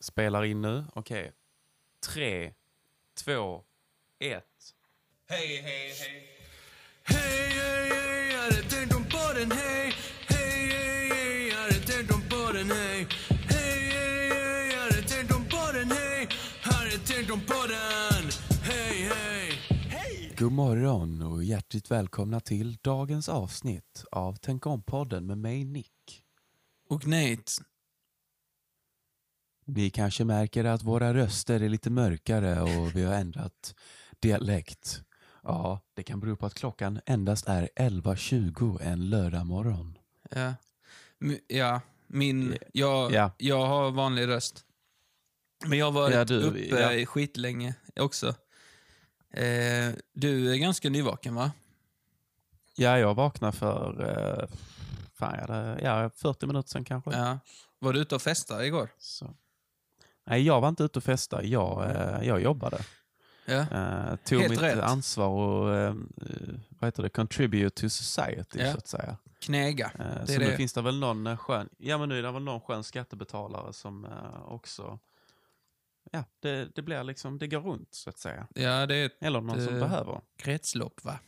Spelar in nu. Okej. Tre, två, ett. Hej, hej, hej. Hej, hej, hej, hade tänkt om podden, hej Hej, hej, hej, hade tänkt om podden, hej Hej, hej, hej, hade tänkt om podden, hej Hade tänkt om podden, hej, hej God morgon och hjärtligt välkomna till dagens avsnitt av Tänk om-podden med mig Nick. Och Nate. Ni kanske märker att våra röster är lite mörkare och vi har ändrat dialekt. Ja, det kan bero på att klockan endast är 11.20 en lördag morgon. Ja. Ja, min... Jag, Ja. jag har vanlig röst. Men jag har varit Ja, du, uppe ja. skitlänge också. Eh, du är ganska nyvaken, va? Ja, jag vaknade för eh, fan, ja, det, ja, 40 minuter sedan kanske. Ja. Var du ute och festade igår? Så. Nej, jag var inte ute och festade. Jag, eh, jag jobbade. Ja. Eh, tog Helt mitt rätt. ansvar och eh, vad heter det? contribute to society, Ja. så att säga. Knäga. Eh, Det så nu det. finns det väl någon skön, ja men nu är det väl någon skön skattebetalare som också, ja det, det blir liksom, det går runt så att säga. Ja, det är ett Eller någon som Eh, behöver. kretslopp, va?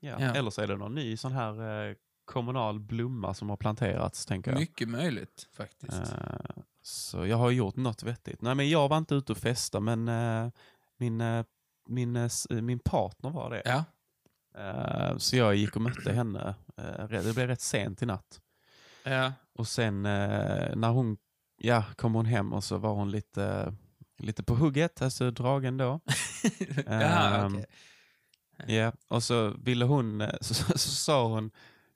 Ja. ja. Eller så är det någon ny sån här kommunal blomma som har planterats, tänker jag. Mycket möjligt, faktiskt. Eh, så jag har gjort något vettigt. Nej men jag var inte ute och festa men eh, min, eh, min, eh, s- min partner var det. Ja. Eh, så jag gick och mötte henne. Eh, det blev rätt sent i natt. Ja. Och sen eh, när hon ja, kom hon hem och så var hon lite, lite på hugget, alltså dragen då. Jaha, Ehm, okej. Ja, och så ville hon, eh, så, så, så sa hon,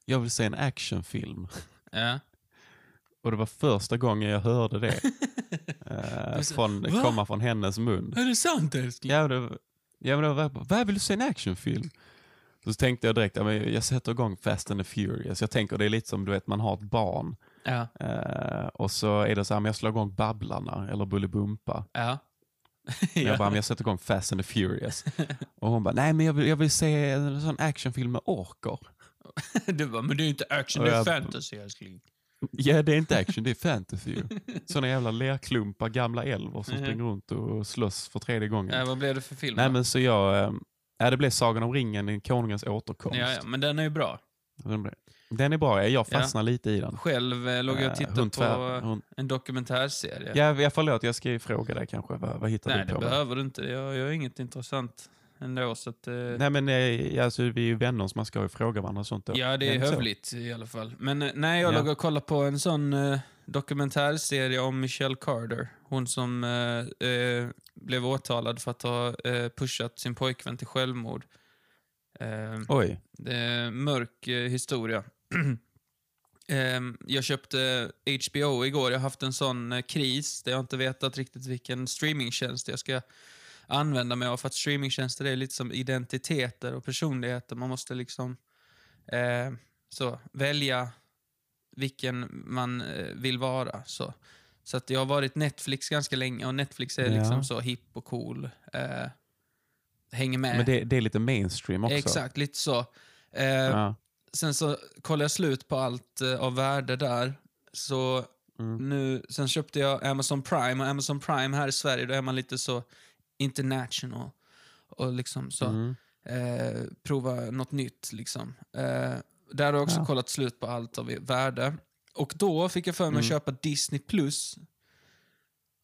jag vill se en actionfilm. Ja. Och det var första gången jag hörde det. eh, från, "Va?" komma från hennes mun. Är det sant, älskling? Ja, men det, ja, men det var, vad vill du se en actionfilm? Så tänkte jag direkt, ja, men jag sätter igång Fast and the Furious. Jag tänker det är lite som du vet, man har ett barn. Ja. Eh, och så är det så här, men jag slår igång Babblarna eller Bolibompa. Ja. Jag bara, men jag sätter igång Fast and the Furious. och hon bara, nej men jag vill, jag vill se en sån actionfilm med orker. Du bara, men det är ju inte action, Och det är jag- fantasy, älskling. Ja, det är inte action, det är fantasy ju. Såna jävla lerklumpar, gamla älvor som Mhm. springer runt och slåss för tredje gången. Ja, vad blev det för film? Nej då? men så jag, ja, det blev Sagan om ringen, Konungens återkomst. ja, ja, men den är ju bra. Den, är bra, jag fastnar lite i den. Själv eh, låg jag och Eh, tittade på hon- en dokumentärserie. Ja, jag förlåt, jag ska ju fråga dig kanske. Vad, vad hittar Nej, du det på? behöver du inte. Jag gör inget intressant ändå. Så att, eh, Nej men eh, alltså, vi är ju vänner så man ska ju fråga varandra och sånt. Då. ja, det är så? hövligt i alla fall. Men eh, nej, jag Ja. låg och kollade på en sån eh, dokumentärserie om Michelle Carter. Hon som eh, eh, blev åtalad för att ha pushat sin pojkvän till självmord. Eh, Oj, mörk historia. Ehm, jag köpte HBO igår. Jag har haft en sån kris där jag inte vetat riktigt vilken streamingtjänst jag ska använda mig av. För att streamingtjänster är lite som identiteter och personligheter. Man måste liksom eh, så, välja vilken man eh, vill vara. Så, så att jag har varit Netflix ganska länge och Netflix är Ja. liksom så hipp och cool. Eh, hänger med. men det, det är lite mainstream också. Exakt, lite så. Eh, Ja. Sen så kollade jag slut på allt eh, av värde där. Så Mm. nu, sen köpte jag Amazon Prime och Amazon Prime här i Sverige, då är man lite så international. Och liksom så, Mm. eh, prova något nytt liksom. Eh, där har jag också Ja. kollat slut på allt av värde. Och då fick jag för mig att Mm. köpa Disney+. Plus.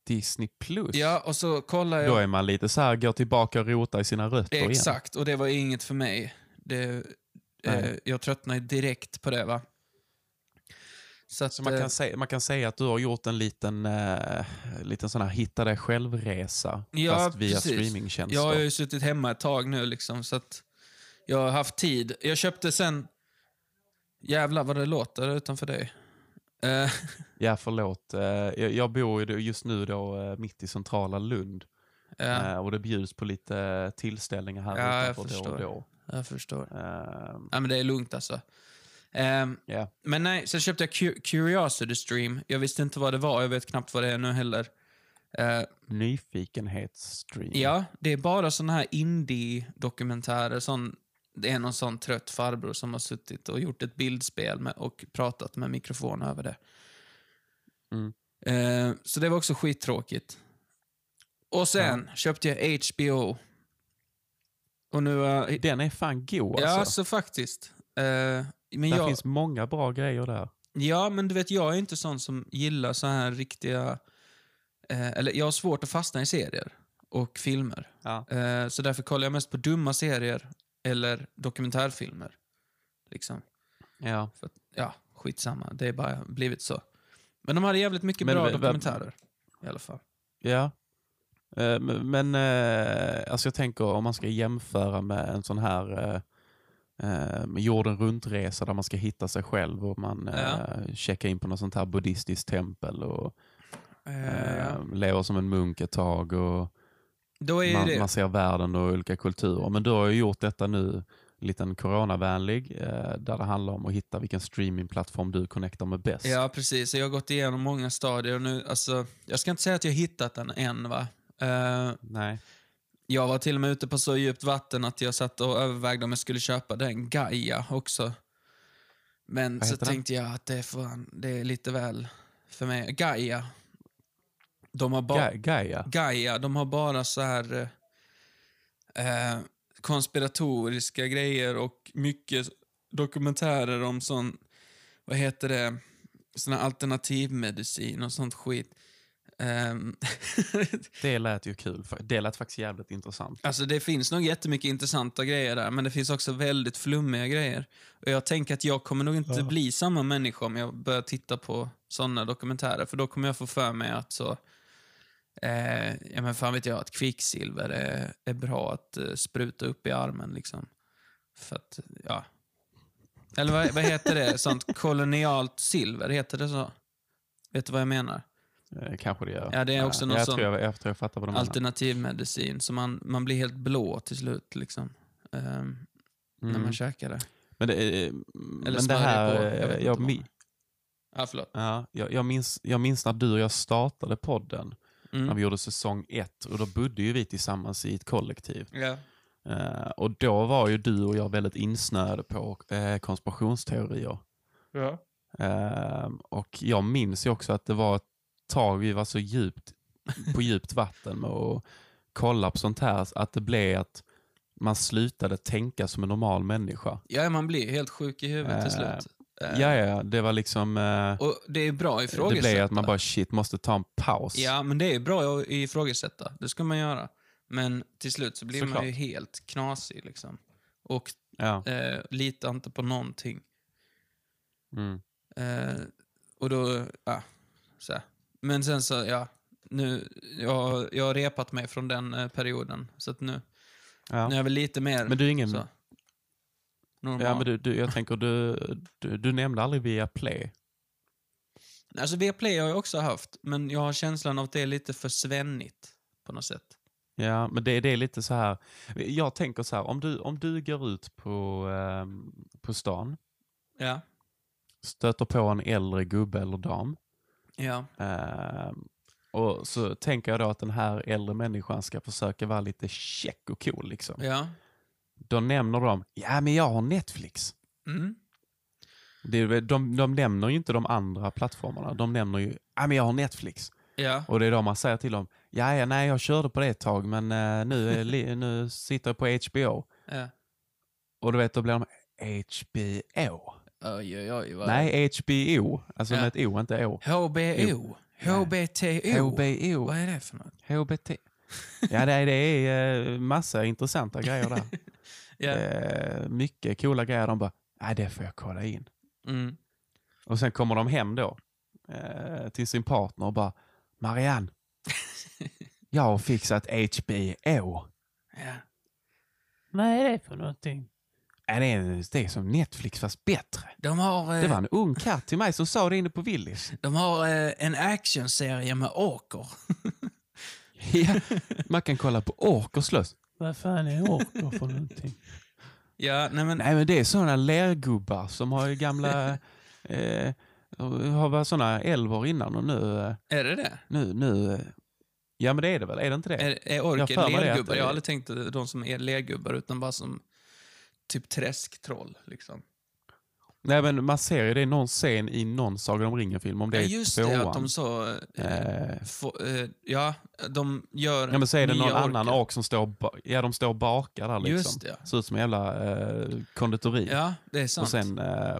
Disney plus. Ja, och så kollade jag... Då är man lite så här, går tillbaka och rotar i sina rötter igen. Exakt, och det var inget för mig. Det, eh, jag tröttnade direkt på det. va. Så, att, Så man eh, kan, säga, man kan säga att du har gjort en liten, eh, liten sån här hitta dig själv-resa. Ja, fast via precis. streamingtjänster. Jag har ju suttit hemma ett tag nu, liksom, så att jag har haft tid. Jag köpte sen... Jävlar vad det låter utanför dig. Eh, Ja, förlåt. Eh, jag, jag bor just nu då mitt i centrala Lund. ja, och det bjuds på lite tillställningar här Ja, utanför då och då. jag förstår. Eh, Ja, men det är lugnt alltså. Ehm, ja. men nej, sen köpte jag Cu- Curiosity Stream. Jag visste inte vad det var, jag vet knappt vad det är nu heller. Eh, Nyfikenhetsstream. Ja, det är bara såna här indie-dokumentärer. Sån, det är någon sån trött farbror som har suttit och gjort ett bildspel med, och pratat med mikrofon över det. Mm. Eh, så det var också skittråkigt. Och sen köpte jag HBO. Och nu... Uh, Den är fan god ja, alltså. alltså faktiskt. Eh, men det jag, finns många bra grejer där. Ja, men du vet, jag är inte sån som gillar så här riktiga... Eh, eller jag har svårt att fastna i serier och filmer. Ja. Eh, så därför kollar jag mest på dumma serier eller dokumentärfilmer. Liksom. Ja. För ja, skitsamma. Det är bara blivit så. Men de hade jävligt mycket Men bra v- dokumentärer. I alla fall. Ja. Eh, Men, men eh, alltså jag tänker om man ska jämföra med en sån här eh, jorden runt-resa där man ska hitta sig själv och man eh, checkar in på något sånt här buddhistiskt tempel och Eh, eh, lever som en munk ett tag och man, det... man ser världen och olika kulturer. Men du har ju gjort detta nu liten coronavänlig eh, där det handlar om att hitta vilken streamingplattform du connectar med bäst. Ja, precis. Jag har gått igenom många stadier och nu, alltså, jag ska inte säga att jag har hittat den än, va. Eh, Nej. Jag var till och med ute på så djupt vatten att jag satt och övervägde om jag skulle köpa den Gaia också. Men så den? tänkte jag att det är, fan, det är lite väl för mig. Gaia. De har bara... Ga- Gaia. Gaia, de har bara så här eh, konspiratoriska grejer och mycket dokumentärer om sån, vad heter det, sån här alternativmedicin och sånt skit. Ehm, Det lät ju kul. Det lät faktiskt jävligt intressant. Alltså det finns nog jättemycket intressanta grejer där, men det finns också väldigt flummiga grejer. Och jag tänker att jag kommer nog inte bli samma människa om jag börjar titta på sådana dokumentärer, för då kommer jag få för mig att så... Eh, ja men fan vet jag, att kvicksilver är, är bra att eh, spruta upp i armen liksom. För att, ja... Eller vad, vad heter det? Sånt kolonialt silver, heter det så? Vet du vad jag menar? Eh, kanske det gör. Ja, det är också någon jag, sån- tror jag, jag tror jag fattar vad du menar. Alternativmedicin, så man, man blir helt blå till slut liksom. När Mm. man käkar det. Men det, är- Eller men det här, på, jag vet eh, jag, vad. mi- Ja, förlåt. ja, jag, jag, minns, jag minns när du och jag startade podden, när Mm. vi gjorde säsong ett, och då bodde ju vi tillsammans i ett kollektiv. Ja. Eh, och då var ju du och jag väldigt insnöade på eh, konspirationsteorier. Ja. Eh, och jag minns ju också att det var ett tag vi var så djupt på djupt vatten med att kolla på sånt här, att det blev att man slutade tänka som en normal människa. ja, man blir helt sjuk i huvudet till Eh, slut. Eh, Ja, ja, det var liksom... Eh, Och det är bra att det ifrågasätta. blev att man bara shit, måste ta en paus. Ja, men det är bra att ifrågasätta. Det ska man göra. Men till slut så blir man Såklart. ju helt knasig liksom. Och Ja. eh, litar inte på någonting. Mm. Eh, och då, ja, så här. Men sen så, ja, nu, jag, jag har repat mig från den eh, perioden. Så att nu, Ja. nu är jag väl lite mer Men du är ingen... så, normal. Ja, men du, du, jag tänker, du, du, du nämnde aldrig via Play. Alltså Viaplay har jag också haft, men jag har känslan av att det är lite för svennigt på något sätt. Ja, men det, det är lite så här. Jag tänker så här, om du, om du går ut på, ehm, på stan, Ja. stöter på en äldre gubbe eller dam, Ja. ehm, och så tänker jag då att den här äldre människan ska försöka vara lite check och cool. Liksom. Ja. Då nämner de, ja men jag har Netflix. Mm. Det, de, de nämner ju inte de andra plattformarna. De nämner ju, ja men jag har Netflix. Ja. Och det är då man säger till dem, ja, ja nej jag körde på det ett tag men eh, nu, li- nu sitter jag på HBO. ja. Och du vet, då blir de HBO. Oj, oj, oj. Vad... Nej, HBO. Alltså Ja. med ett O, inte Å. HBO. HBTO. HBO. Vad är det för något? HBT. Ja, det är, det är eh, massa intressanta grejer där. Ja. Eh, mycket coola grejer. De bara, nej det får jag kolla in. Mm. Och sen kommer de hem då eh, till sin partner och bara, Marianne, jag har fixat HBO. Ja. Vad är det för någonting? Ja, det, är, det är som Netflix fast bättre. De har, eh, Det var en ung katt till mig som sa det inne på Willys. de har eh, en actionserie med åker. Ja, man kan kolla på ork och slåss. Vad fan är orker för någonting? Ja, nej men... Nej men det är sådana lergubbar som har ju gamla... Eh, har varit sådana älvor innan och nu... eh, Är det det? nu, nu eh, ja men det är det väl, är det inte det? Är, är Jag orker lergubbar? Jag har aldrig tänkt att de som är lergubbar, utan bara som typ träsktroll. Liksom. Nej men man ser ju det i någon scen i någon Sagan om ringen-film, om det Ja, är just det, att de så... Eh, Eh, få, eh, ja, de gör Ja men så är det någon annan orker. ork som står, ja, de står och bakar där liksom. Just det. Ser ut som en jävla eh, konditori. Ja, det är sant. och, sen, eh,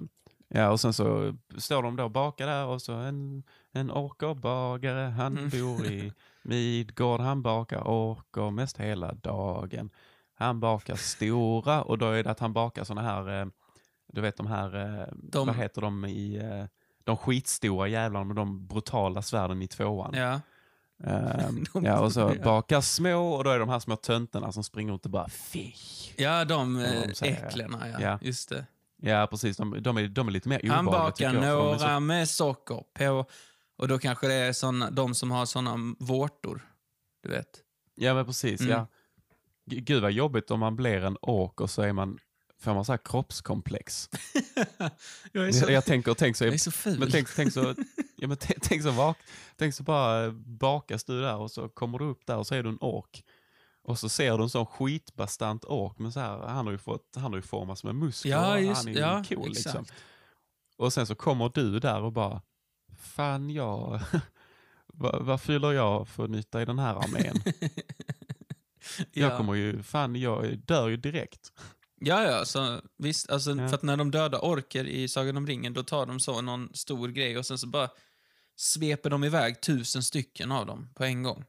ja, och sen så står de då och bakar där och så en, en ork och bagare, han Mm. bor i Midgård, han bakar orkar mest hela dagen. Han bakar stora och då är det att han bakar såna här, eh, du vet de här, eh, De- vad heter de i, eh, de skitstora jävlarna med de brutala svärden i tvåan. Ja. De- ja, och så bakar små och då är det de här små töntarna som springer runt och bara fy. ja, de de äcklena, ja. Ja. Just det. Ja, precis. De, de, är, de är lite mer Han obehagliga tycker bakar några så- med socker på. Och då kanske det är såna, de som har såna vårtor. Du vet. Ja, men precis. Mm. Ja. Gud vad jobbigt om man blir en ork och så är man, får man så här kroppskomplex. jag, är så, Jag, jag tänker, tänk så, jag är så ful. men tänk, tänk så, ja, men tänk, tänk så, vak, tänk så bara eh, bakas du där och så kommer du upp där och så är du en ork. Och så ser du en sån skitbastant ork, men så här, han har ju, fått, han har ju formats med muskler. Ja, just- han är ju ja, cool liksom. Och sen så kommer du där och bara, fan jag, vad, vad fyller jag för nytta i den här armén? Jag ja. kommer ju, fan jag dör ju direkt. ja, ja, så visst. Alltså, Ja. För att när de dödar orker i Sagan om ringen, då tar de så någon stor grej och sen så bara sveper de iväg tusen stycken av dem på en gång.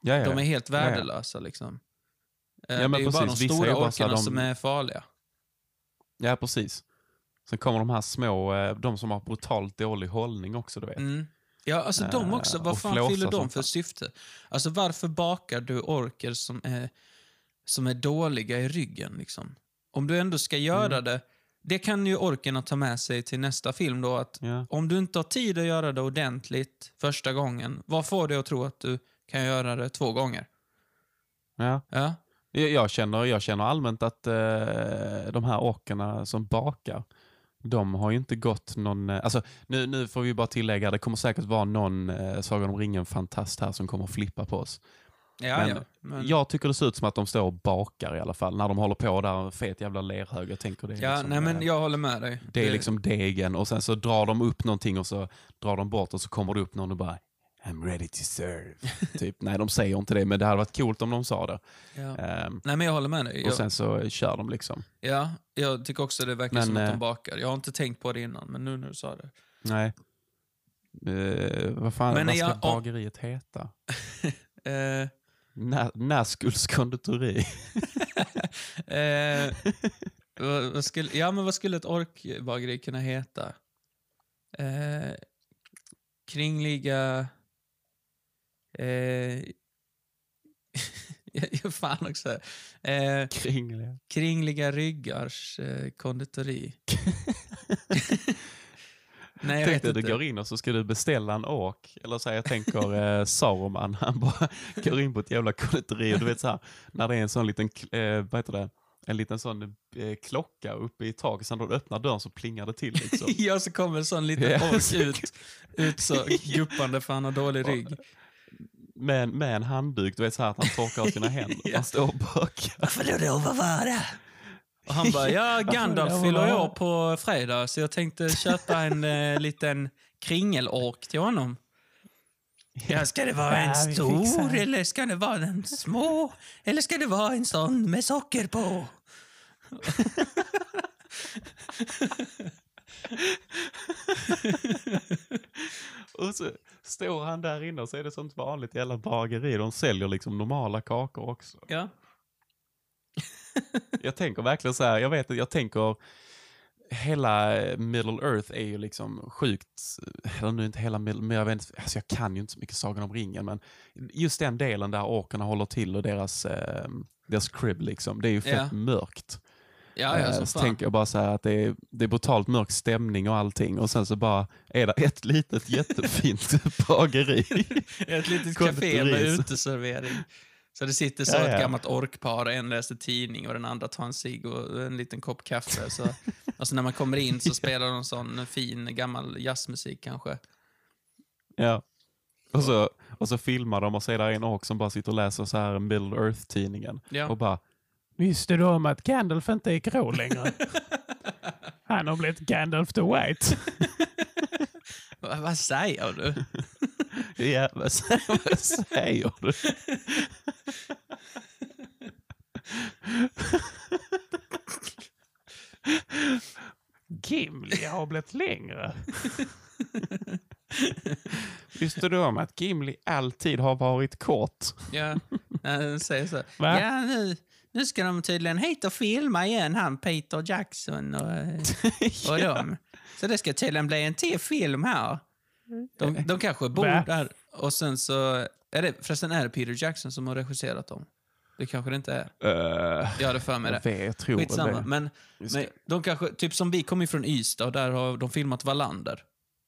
Ja, ja. De är helt värdelösa liksom. Eh, Ja, men det är ju bara de stora orkerna de- som är farliga. ja, precis. Sen kommer de här små, eh, de som har brutalt dålig hållning också, du vet. Mm. Ja, alltså de Eh, också. Vad fan fyller de för syfte? Alltså varför bakar du orker som är, som är dåliga i ryggen? Liksom? Om du ändå ska göra Mm. det, det kan ju orkerna ta med sig till nästa film då. Att Ja. om du inte har tid att göra det ordentligt första gången, vad får dig att tro att du kan göra det två gånger? Ja. Ja, Jag, jag, känner, jag känner allmänt att eh, de här orkerna som bakar, de har ju inte gått någon... eh, Alltså, nu, nu får vi bara tillägga, det kommer säkert vara någon eh, Sagan om ringen-fantast här som kommer flippa på oss. ja, Men ja. Men, Jag tycker det ser ut som att de står och bakar i alla fall, när de håller på där, en fet jävla lerhög. Jag tänker det är ja liksom, nej men eh, jag håller med dig. Det är liksom degen och sen så drar de upp någonting och så drar de bort och så kommer det upp någon och bara I'm ready to serve. typ. Nej, de säger inte det, men det hade varit coolt om de sa det. Ja. Ehm, Nej men jag håller med dig. och sen så kör de liksom. ja, jag tycker också det verkar Men, som att de eh, bakar. Jag har inte tänkt på det innan, men nu när du sa det. Nej. Eh, vad fan Men vad ska jag- om- bageriet heta? Eh, Nä, Näskulls konditori. eh, vad, vad skulle, ja, men vad skulle ett orkbageri kunna heta? Eh, kringliga... Eh, fan också. Eh, Kringliga. kringliga ryggars eh, konditori. Nej, jag Tänk dig, du går in och så ska du beställa en ork. Eller så här, jag tänker eh, Saruman, han bara går in på ett jävla konditori och du vet så här, när det är en sån liten, eh, vad heter det, en liten sån eh, klocka uppe i taket, sen när du öppnar dörren så plingar det till liksom. ja, så kommer en sån liten ork ut, ut så guppande för han har dålig rygg. Med, en- med en handduk, du vet så här att han torkar av sina händer. Han står och bakar. Varför då lov att vara? Och han bara, ja Gandalf fyller år på fredag så jag tänkte köpa en eh, liten kringelork till honom. Ja, ska det vara en stor eller ska det vara en små? Eller ska det vara en sån med socker på? Och så står han där inne och så är det sånt vanligt jävla bageri. De säljer liksom normala kakor också. Ja. Jag tänker verkligen så här, jag vet att jag tänker hela Middle Earth är ju liksom sjukt, eller nu inte hela Middle, men jag vet inte, alltså jag kan ju inte så mycket Sagan om ringen, men just den delen där orkerna håller till och deras, eh, deras crib liksom, det är ju fett Ja. mörkt. Ja, ja, Eh, så fan. tänker jag bara så här att det är, det är brutalt mörk stämning och allting och sen så bara är det ett litet jättefint bageri. Ett litet café med så- uteservering. Så det sitter så Ja, ett gammalt orkpar, en läser tidning och den andra tar en cigg och en liten kopp kaffe. Så, och så när man kommer in så spelar de sån fin gammal jazzmusik kanske. Ja. Och så, och så filmar de och så är det en ork som bara sitter och läser så här Middle Earth-tidningen. Och bara, visste du om att Gandalf inte är grå längre? Han har blivit Gandalf the White. Va, vad säger du? ja, vad säger, vad säger du? Gimli har blivit längre. Visste du om att Gimli alltid har varit kort? Ja, han säger så. Va? Ja, nu, nu ska de tydligen hit och filma igen, han Peter Jackson och, och dem. Så det ska tydligen bli en till film här. De, de kanske bor där och sen så... Är det, förresten, är det Peter Jackson som har regisserat dem? Det kanske det inte är. Uh, Jag hade för mig jag det. vet, jag tror Skitsamma. det. Men, men de kanske, typ som vi kommer från Ystad och där har de filmat Wallander.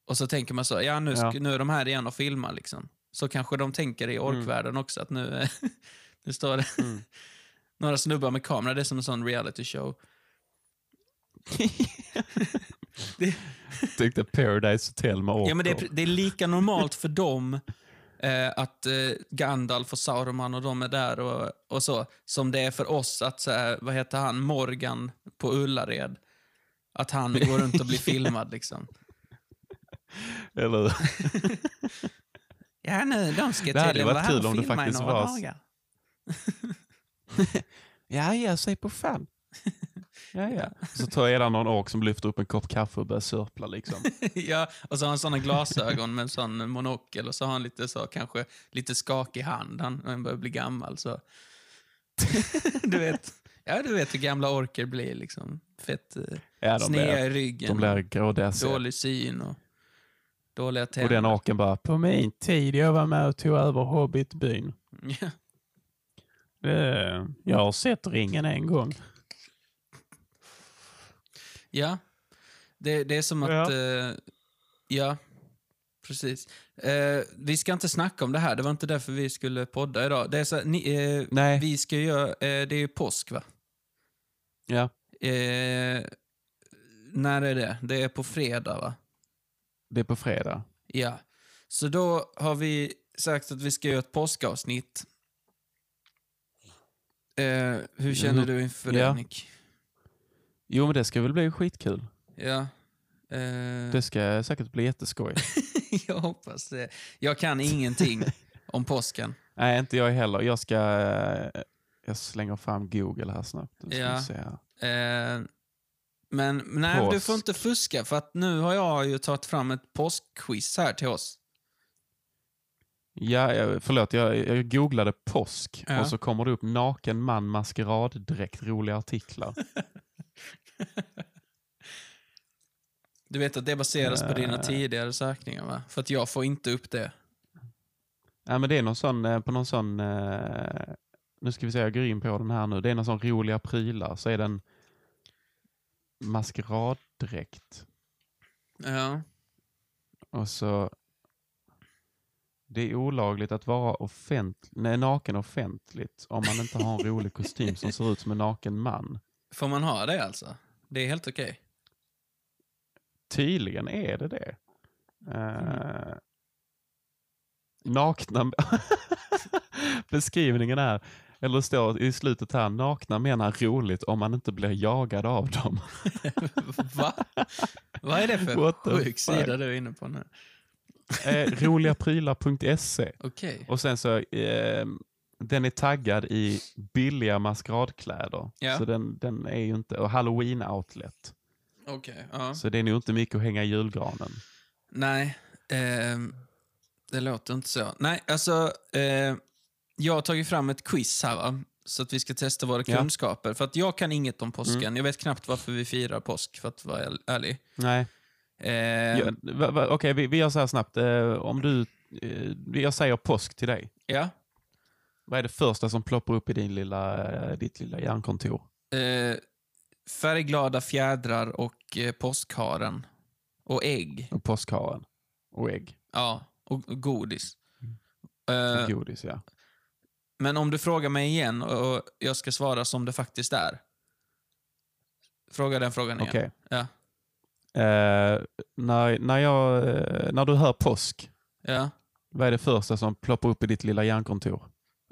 Och så tänker man så, ja nu, ska, Ja. nu är de här igen och filmar liksom. Så kanske de tänker i orkvärlden också att nu, nu står det Mm. Några snubbar med kamera. Det är som en sån reality show. tyckte Paradise Hotel med Ja, men det, Orko. är, det är lika normalt för dem eh, att eh, Gandalf och Sauron och de är där och, och så, som det är för oss att, så här, vad heter han, Morgan på Ullared, att han går runt och blir filmad liksom. Eller Ja, nu, de ska Det tydligen vara här och det filma i några var- dagar. Ja, ge sig på fan. Ja, ja. Så tar jag någon ork som lyfter upp en kopp kaffe och börjar sörpla liksom. ja, och så har han såna glasögon med en sån monokel och så har han lite så, kanske lite skakig hand. Han, han börjar bli gammal så. du vet, ja du vet hur gamla orker blir liksom. Fett eh, Ja, blir, i ryggen. de blir grådassiga. Dålig syn och dåliga Och tänder. den orken bara, på min tid jag var med och tog över Hobbitbyn. Ja. Eh, Jag har sett ringen en gång. ja. Det, det är som att... Ja. Eh, ja precis. Eh, vi ska inte snacka om det här, det var inte därför vi skulle podda idag. Det är så, ni, eh, Nej. Vi ska göra, eh, det är ju påsk va? Ja. När är det? Det är på fredag va? Det är på fredag. Ja. Så då har vi sagt att vi ska göra ett påskavsnitt. Eh, hur känner du inför Ja. det Nick? Jo, men det ska väl bli skitkul. Ja. Eh, Det ska säkert bli jätteskoj. jag hoppas det. Jag kan ingenting om påsken. Nej, inte jag heller. Jag ska... eh, Jag slänger fram Google här snabbt. Ja. Eh, men nej, du Påsk. får inte fuska för att nu har jag ju tagit fram ett påskquiz här till oss. Ja, jag, förlåt, jag, jag googlade påsk Ja. och så kommer det upp naken man maskeraddräkt, roliga artiklar. Du vet att det baseras på dina Eh. tidigare sökningar va? För att jag får inte upp det. Ja, men det är någon sån, eh, på någon sån, eh, nu ska vi se, jag går in på den här nu. Det är någon sån roliga prylar, så är den maskeraddräkt. Ja. Och så, det är olagligt att vara offent, nej, naken offentligt om man inte har en rolig kostym som ser ut som en naken man. Får man ha det alltså? Det är helt okej. Tydligen är det det. Eh, nakna... Beskrivningen är, eller det står i slutet här, nakna menar roligt om man inte blir jagad av dem. Va? Vad är det för sjuk sida du är inne på nu? Eh, roligaprylar.se Okej. och sen så eh, den är taggad i billiga maskeradkläder. Ja. Så den, den är ju inte, och halloween outlet. Okej, ja. Så det är nog inte mycket att hänga i julgranen. Nej, ehm, det låter inte så. Nej, alltså, eh, jag har tagit fram ett quiz här va? Så att vi ska testa våra Ja. Mm. kunskaper. För att jag kan inget om påsken. Jag vet knappt varför vi firar påsk, för att vara ärlig. Nej. Eh, Okej, vi, vi gör så här snabbt. Eh, om du, eh, jag säger påsk till dig. ja. Vad är det första som ploppar upp i din lilla, eh, ditt lilla hjärnkontor? Eh, färgglada fjädrar och eh, påskharen. Och ägg. Och påskharen. Och ägg. Ja, och, och godis. Och Eh, godis, ja. men om du frågar mig igen och jag ska svara som det faktiskt är. Fråga den frågan igen. Okej. Ja. Eh, när, när, jag, eh, när du hör påsk, Ja. vad är det första som ploppar upp i ditt lilla hjärnkontor?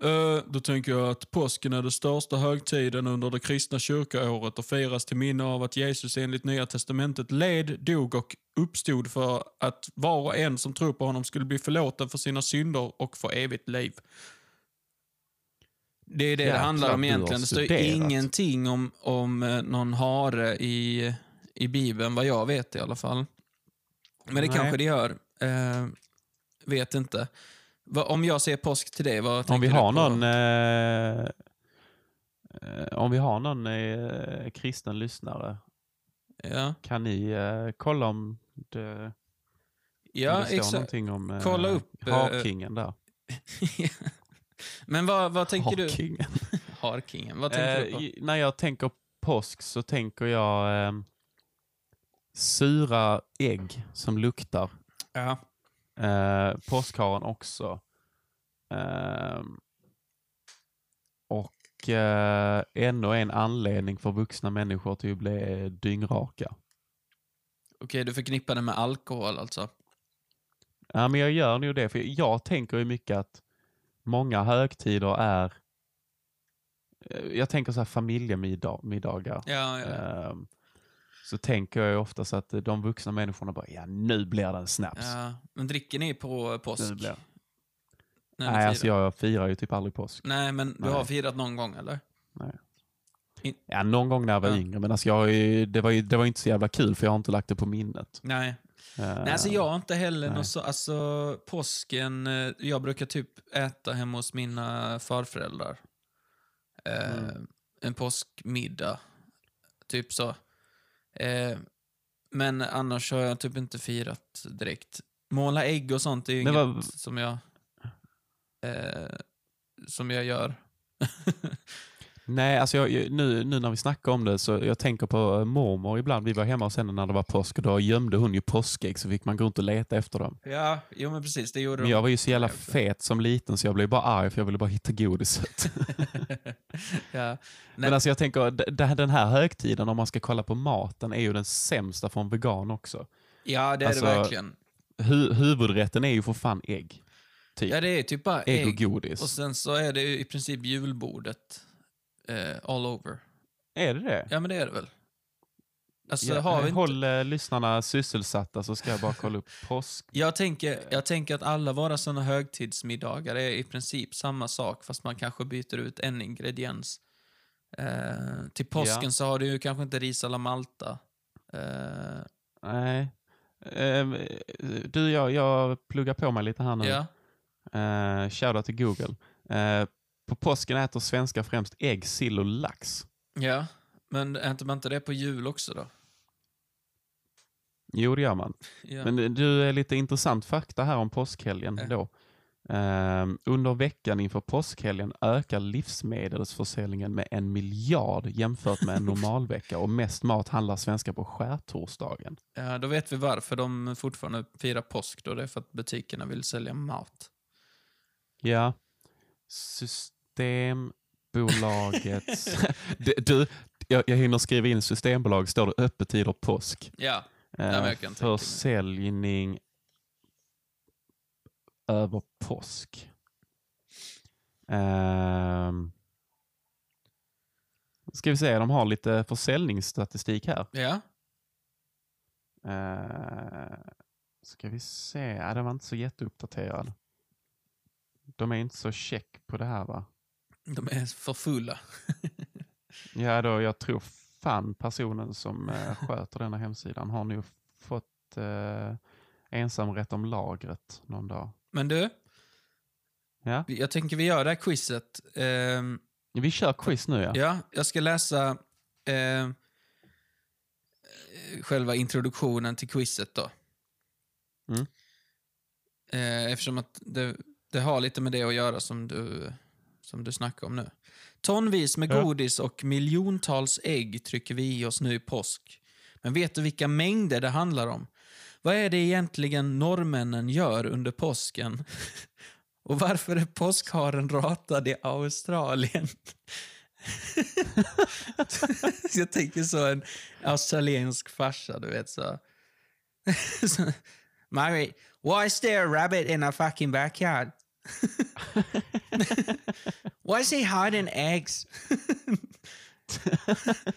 Eh, då tänker jag att påsken är den största högtiden under det kristna kyrkoåret och firas till minne av att Jesus enligt Nya Testamentet led, dog och uppstod för att var och en som tror på honom skulle bli förlåten för sina synder och få evigt liv. Det är det det Jäklar, handlar om du har egentligen. Det står studerat. ingenting om, om eh, någon hare i, i Bibeln, vad jag vet i alla fall. Men det Nej. kanske det gör. Eh, vet inte. Va, om jag ser påsk till dig, vad tänker Om vi du har på? någon, eh, eh, om vi har någon eh, kristen lyssnare, Ja, kan ni eh, kolla om det, om ja det står exakt. någonting om eh, Kolla upp, Harkingen där. Men vad, vad tänker du? Harkingen. Harkingen. Vad tänker du på? när jag tänker påsk så tänker jag sura ägg som luktar. Ja. Eh, påskharen också. Eh, och eh, ännu en anledning för vuxna människor till att bli dyngraka. Okej, du förknippar det med alkohol alltså? Ja, men jag gör nog det, för jag tänker ju mycket att många högtider är eh, jag tänker så här familjemiddagar. Ja, ja. Så tänker jag ju ofta så att de vuxna människorna bara, ja nu blir det en snaps. ja. Men dricker ni på påsk? Nu blir... Ni Nej, alltså jag firar ju typ aldrig påsk. Nej, men du Nej. har firat någon gång eller? Ja, någon gång när jag var Ja. yngre, men alltså jag, det, var ju, det var inte så jävla kul för jag har inte lagt det på minnet. Nej. Ehm, Nej, alltså jag har inte heller nej. något så, alltså påsken, eh, jag brukar typ äta hemma hos mina farföräldrar. Eh, Mm. En påskmiddag, typ så. Eh, men annars har jag typ inte firat direkt. Måla ägg och sånt är ju inget vad- som jag eh, som jag gör. Nej, alltså jag, nu, nu när vi snackar om det så jag tänker på mormor ibland. Vi var hemma hos henne när det var påsk och då gömde hon ju påskägg så fick man gå runt och leta efter dem. Ja, jo men precis, det gjorde Men de. jag var ju så jävla fet som liten så jag blev bara arg för jag ville bara hitta godiset. ja. Nej. Men alltså jag tänker, den här högtiden om man ska kolla på maten är ju den sämsta för en vegan också. ja, det är alltså, det verkligen. Hu huvudrätten är ju för fan ägg. Typ. Ja, det är typ bara ägg, ägg. och godis. Och sen så är det ju i princip julbordet eh, all over. Är det det? Ja, men det är det väl? Alltså, Ja, inte... Håll eh, lyssnarna sysselsatta så ska jag bara kolla upp påsk. jag, tänker, jag tänker att alla våra sådana högtidsmiddagar är i princip samma sak, fast man kanske byter ut en ingrediens. Eh, till påsken Ja. så har du ju kanske inte ris alla Malta. Eh, Nej. Ehm, du, jag, jag pluggar på mig lite här nu. ja. Uh, Shoutout till Google. Eh, på påsken äter svenskar främst ägg, sill och lax. ja, men äter man inte det på jul också då? Jo, det gör man. Ja. Men du, är lite intressant fakta här om påskhelgen Ja. då. Ehm, under veckan inför påskhelgen ökar livsmedelsförsäljningen med en miljard jämfört med en normalvecka och mest mat handlar svenskar på skärtorsdagen. Ja, då vet vi varför de fortfarande firar påsk då. Det är för att butikerna vill sälja mat. Ja. Systembolagets... du, du, jag, jag hinner skriva in Systembolag, står det öppettider påsk. Ja, Eh, försäljning över påsk. Ehm, ska vi se, de har lite försäljningsstatistik här. ja. Uh, ska vi se, ja, den var inte så jätteuppdaterad. De är inte så check på det här va? De är för fulla. Ja, då, jag tror fan personen som uh, sköter denna hemsidan har nog fått uh, ensamrätt om lagret någon dag. Men du, Ja, jag tänker vi gör det här quizet. Ehm, vi kör quiz nu ja. ja, jag ska läsa ehm, eh, själva introduktionen till quizet då. Mm. Eh, eftersom att det, det har lite med det att göra som du, som du snackar om nu. Tonvis med Ja. godis och miljontals ägg trycker vi i oss nu i påsk. Men vet du vilka mängder det handlar om? Vad är det egentligen norrmännen gör under påsken? Och varför är påskharen ratad i Australien? Jag tänker så en australiensk farsa, du vet så. Mary, why is there a rabbit in our fucking backyard? is he hiding eggs?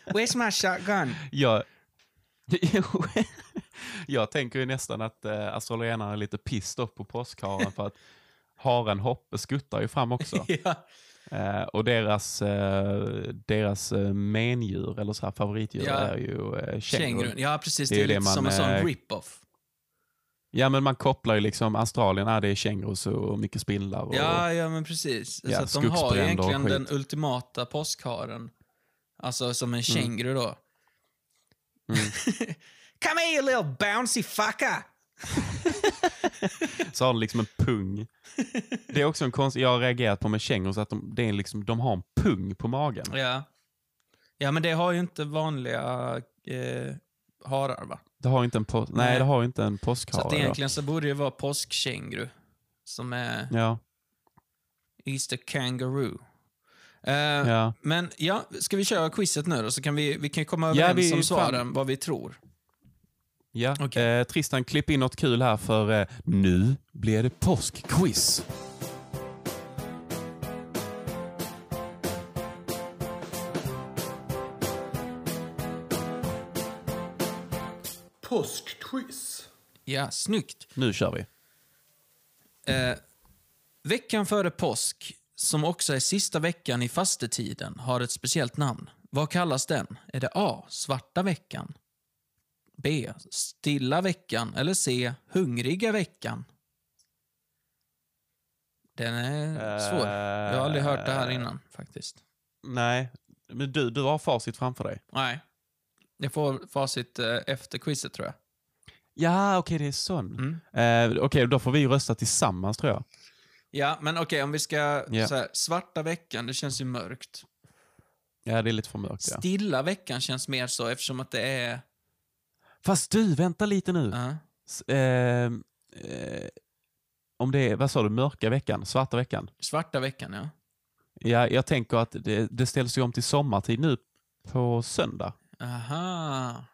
Where's my shotgun? Jag, jag tänker ju nästan att eh, australienarna är lite pissed off på påskharen för att haren Hoppe skuttar ju fram också. ja. Eh, och deras, eh, deras eh, mendjur, eller så här favoritdjur, Ja. är ju eh, kängurun. Ja, precis. Det Det är är, det lite man, som en sån eh, rip-off. Ja, men man kopplar ju liksom Australien, ah, det är kängurus och mycket spindlar. Och, Ja, ja, men precis. Ja, så att de har egentligen den ultimata påskharen. Alltså som en känguru då. Mm. Come here you little bouncy fucker! Så har de liksom en pung. Det är också en konst jag har reagerat på med kängurus, att de, det är liksom, de har en pung på magen. Ja. Ja, men det har ju inte vanliga eh, harar, va? Det har inte en, po- nej, Nej. det har inte en Så påskhare. att då. egentligen så borde det vara påskkänguru. Som är Ja, Easter Kangaroo. Eh, ja. Men ja, ska vi köra quizet nu då? Så kan vi, vi kan komma Ja, överens vi- om svaren, vad vi tror. ja. Okej. Eh, Tristan, klipp in något kul här för eh, nu blir det påskquiz. Påskquiz. Ja, snyggt. Nu kör vi. Eh, veckan före påsk, som också är sista veckan i fastetiden, har ett speciellt namn. Vad kallas den? Är det A. Svarta veckan? B. Stilla veckan? Eller C. Hungriga veckan? Den är svår. Jag har aldrig hört det här innan faktiskt. Nej, men du, du har facit framför dig. Nej. Jag får facit eh, efter quizet tror jag. Ja, okej, det är sån. Mm. Eh, okej, då får vi rösta tillsammans tror jag. Ja, men okej, om vi ska... Ja. Så här, svarta veckan, det känns ju mörkt. Ja, det är lite för mörkt. Ja. Stilla veckan känns mer så eftersom att det är... Fast du, vänta lite nu. Ja. S- eh, eh, om det är, vad sa du, mörka veckan? Svarta veckan? Svarta veckan, ja. Ja, jag tänker att det, det ställs ju om till sommartid nu på söndag. Aha.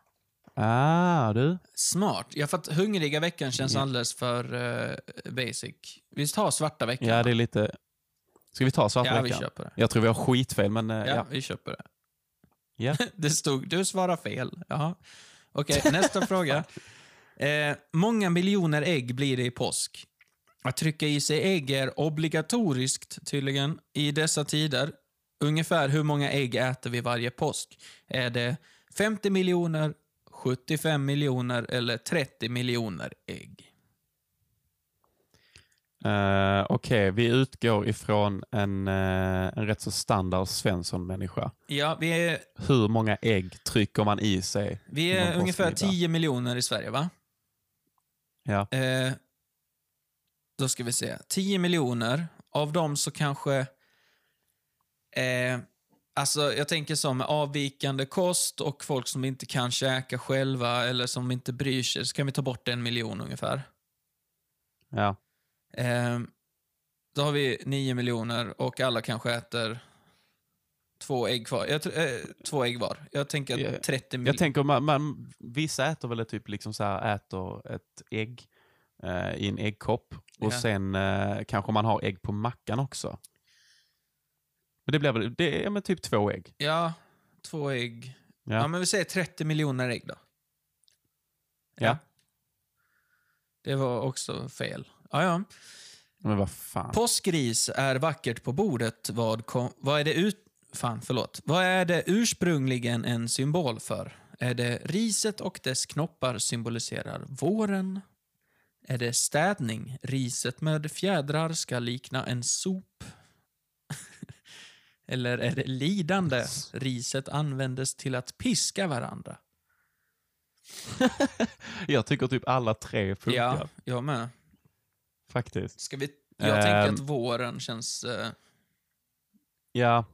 Ah, du. Smart. Ja, för att hungriga veckan känns alldeles för eh, basic. Vi tar svarta veckan. Ja, det är lite... Ska vi ta svarta ja vi veckan? köper det. Jag tror vi har skitfel, men eh, Ja, ja. vi köper det. Ja. det stod, du svarar fel. Jaha. Okej, nästa fråga. Eh, många miljoner ägg blir det i påsk. Att trycka i sig ägg är obligatoriskt tydligen i dessa tider. Ungefär hur många ägg äter vi varje påsk? Är det 50 miljoner, 75 miljoner eller 30 miljoner ägg? Eh, Okej, vi utgår ifrån en, eh, en rätt så standard Svensson-människa. Ja, vi är, Hur många ägg trycker man i sig? vi är ungefär påskmiddag. 10 miljoner i Sverige, va? Ja. Eh, då ska vi se. 10 miljoner. Av dem så kanske... Eh, alltså, jag tänker som med avvikande kost och folk som inte kan käka själva eller som inte bryr sig, så kan vi ta bort en miljon ungefär. ja. Eh, då har vi 9 miljoner och alla kanske äter två ägg kvar. Jag, eh, två ägg var. Jag tänker att 30 miljoner. Jag tänker, man, man, vissa äter väl typ liksom så här, äter ett ägg eh, i en äggkopp och Ja. sen eh, kanske man har ägg på mackan också. Men det blir väl det är men typ två ägg. Ja, två ägg. Ja. Ja. men vi säger 30 miljoner ägg då. Ja. Det var också fel. Ja, ja. Men vad fan. Påskris är vackert på bordet. Vad, kom, vad är det ut... Fan, förlåt. Vad är det ursprungligen en symbol för? Är det riset och dess knoppar symboliserar våren? Är det städning? Riset med fjädrar ska likna en sop. Eller är det lidande? Riset användes till att piska varandra. Jag tycker typ alla tre funkar. Ja, jag med. Faktiskt. Ska vi... Jag tänker Ehm. att våren känns... eh, Ja,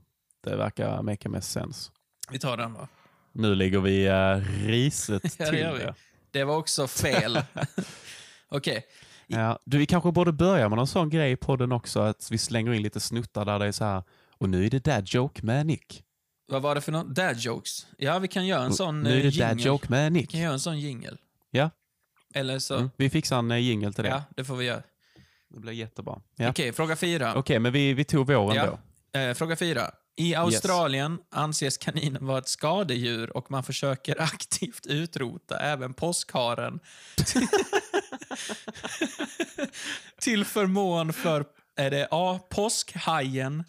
det verkar make mest sense. vi tar den då. Nu ligger vi uh, riset Ja, det till vi. det. Det var också fel. Okej. Ja, du, vi kanske borde börja med någon sån grej i podden också, att vi slänger in lite snuttar där det är så här, och nu är det dad joke med Nick. Vad var det för något? Dad jokes? Ja, vi kan göra en sån nu är det uh, dad jingle. joke med Vi Nick. kan göra en sån jingle. Ja. Eller så... Mm, vi fixar en uh, jingle till det. Ja, det får vi göra. Det blir jättebra. Ja. Okej, Okej, fråga fyra. men vi, vi tog våren Ja. då. Eh, fråga fyra. I Australien anses kaninen vara ett skadedjur och man försöker aktivt utrota även påskharen. Till förmån för, är det A. Påskhajen,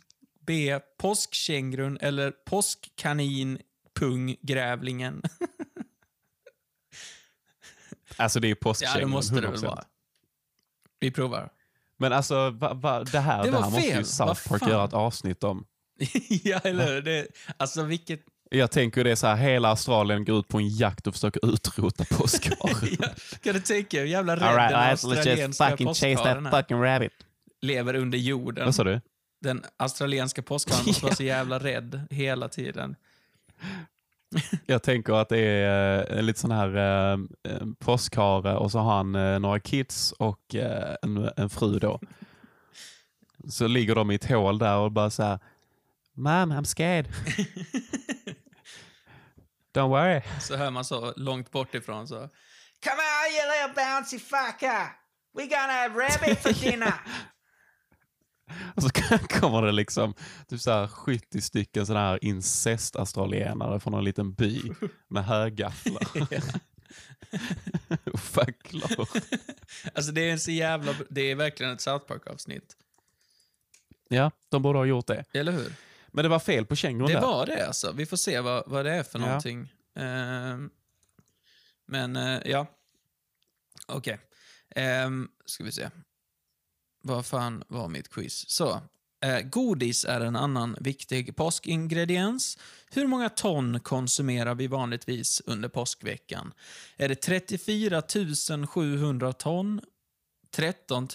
B. Påskkängurun eller påskkanin punggrävlingen. Alltså det är ju ja, påskkängor. det måste det väl 100%. vara. Vi provar. Men alltså, va, va, det här, Det det här måste ju. South Park göra ett avsnitt om. ja, eller hur? Det, alltså vilket... Jag tänker det är så här, hela Australien går ut på en jakt och försöker utrota påskharen. ja, kan du tänka hur jävla rädd right, den right, let's just australienska fucking chase that är? fucking rabbit. Lever under jorden. Vad sa du? Den australienska påskharen måste vara så jävla rädd hela tiden. Jag tänker att det är eh, en lite sån här eh, eh, påskhare och så har han eh, några kids och eh, en, en fru då. Så ligger de i ett hål där och bara så här, Mom, I'm scared. Don't worry. Så hör man så långt bort ifrån så... Come on you little bouncy fucker! We gonna have rabbit for dinner! Och så kommer det liksom typ så här 70 stycken sådana här incest-australienare från en liten by med högafflar och facklor. alltså det är en så jävla... Det är verkligen ett South Park-avsnitt. Ja, de borde ha gjort det. Eller hur? Men det var fel på kängurun Det där. var det alltså. Vi får se vad, vad det är för Ja. någonting. Ehm, men eh, ja. Okej. Ehm, ska vi se. Vad fan var mitt quiz? Så. Eh, godis är en annan viktig påskingrediens. Hur många ton konsumerar vi vanligtvis under påskveckan? Är det 34 700 ton, 13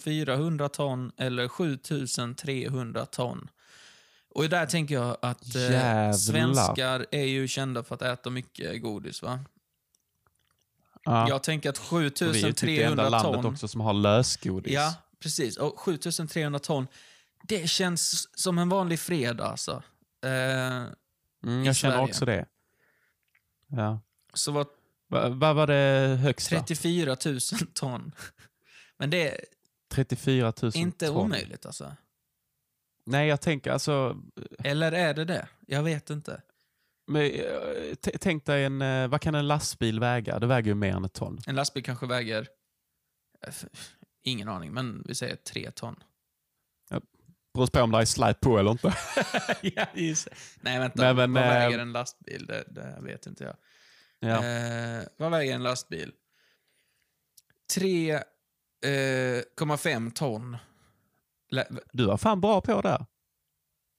400 ton eller 7 300 ton? Och där tänker jag att eh, svenskar är ju kända för att äta mycket godis, va? Ja. Jag tänker att Och vi är ju typ det enda 7300 landet ton... också som har lösgodis. Ja, precis. Och 7300 ton, det känns som en vanlig fredag alltså. Eh, mm, jag känner Sverige. också det. Ja. så Vad vad var det högsta? 34 000 ton. Men det är 34 000 inte ton. omöjligt alltså. Nej, jag tänker alltså... Eller är det det? Jag vet inte. Men, eh, tänk dig en... eh, Vad kan en lastbil väga? Det väger ju mer än ett ton. En lastbil kanske väger... eh, Ingen aning, men vi säger 3 ton. Beror på om det är släp på eller inte. ja, just. Nej, vänta. Nej, men, vad eh, väger en lastbil? Det, det vet inte jag. Ja. Eh, vad väger en lastbil? 3,5 ton. Lä- Du var fan bra på det.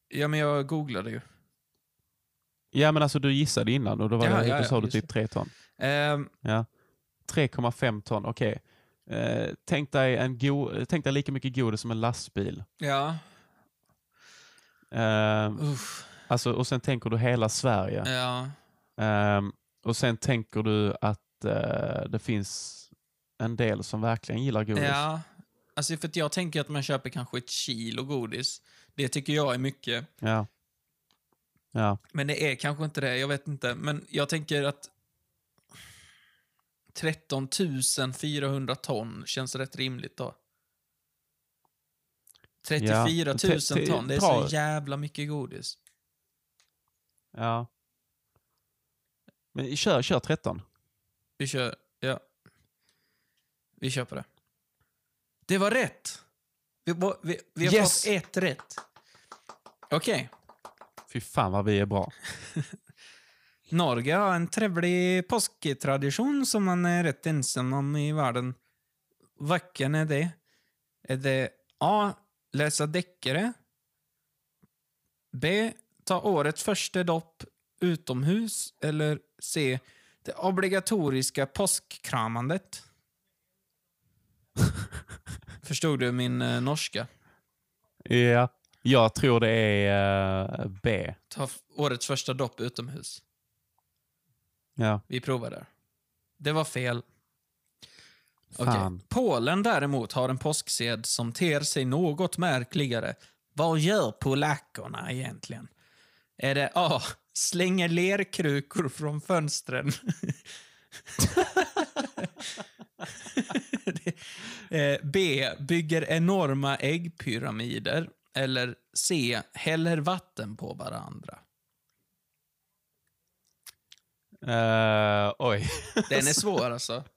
Ja, men jag googlade ju. Ja, men alltså du gissade innan och då, var Ja, det, ja, då ja, sa du typ 3 ton. Ehm, Ja. 3,5 ton, okej. Eh, tänk, dig en go- tänk dig lika mycket godis som en lastbil. ja. Eh, alltså, och sen tänker du hela Sverige. Ja. Ehm, och sen tänker du att eh, det finns en del som verkligen gillar godis. Ja. Alltså, för jag tänker att man köper kanske ett kilo godis. Det tycker jag är mycket. Ja. Ja. Men det är kanske inte det, jag vet inte. Men jag tänker att 13 400 ton känns rätt rimligt då. 34 Ja, 000 te- te- ton, det är så jävla mycket godis. ja. Men kör, kör 13. Vi kör, ja. Vi kör på det. Det var rätt! Vi, vi, vi har Yes! fått ett rätt. Okej. Fy fan vad vi är bra. Norge har en trevlig påsktradition som man är rätt ensam om i världen. Vilken är det? Är det A. Läsa deckare? B. Ta årets första dopp utomhus? Eller C. Det obligatoriska påskkramandet? Förstod du min eh, norska? Ja. Jag tror det är eh, B. Ta f- årets första dopp utomhus. Ja. Vi provar där. Det var fel. Fan. Polen däremot har en påsksed som ter sig något märkligare. Vad gör polackerna egentligen? Är det A. Slänger lerkrukor från fönstren? Eh, B. Bygger enorma äggpyramider? Eller C. Häller vatten på varandra. Eh, oj. Den är svår alltså.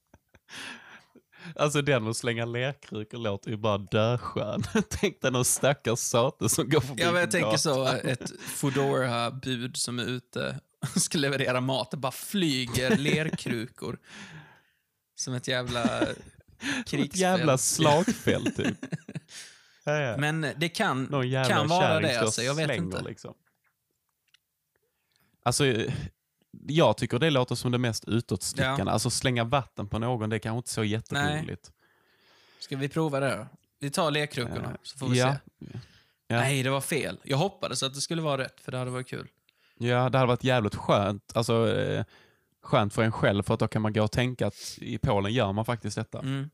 Alltså den att slänga lerkrukor låter ju bara döskön. Tänk dig någon stackars sate som går förbi Ja, men jag tänker så, ett foodora bud som är ute och ska leverera mat. Det bara flyger lerkrukor. Som ett jävla krigsfält. Ett jävla slagfält typ. ja, ja. Men det kan, Någon jävla kan vara det alltså, jag vet slänger, inte. Liksom. Alltså, eh, jag tycker det låter som det mest utåtstickande. Alltså slänga vatten på någon, det är kanske inte så jätteroligt. Ska vi prova det då? Vi tar lerkrukorna, Eh, så får vi ja. se. Ja. Nej, det var fel. Jag hoppades att det skulle vara rätt, för det hade varit kul. Ja, det hade varit jävligt skönt. Alltså, eh, skönt för en själv, för att då kan man gå och tänka att i Polen gör man faktiskt detta. Mm.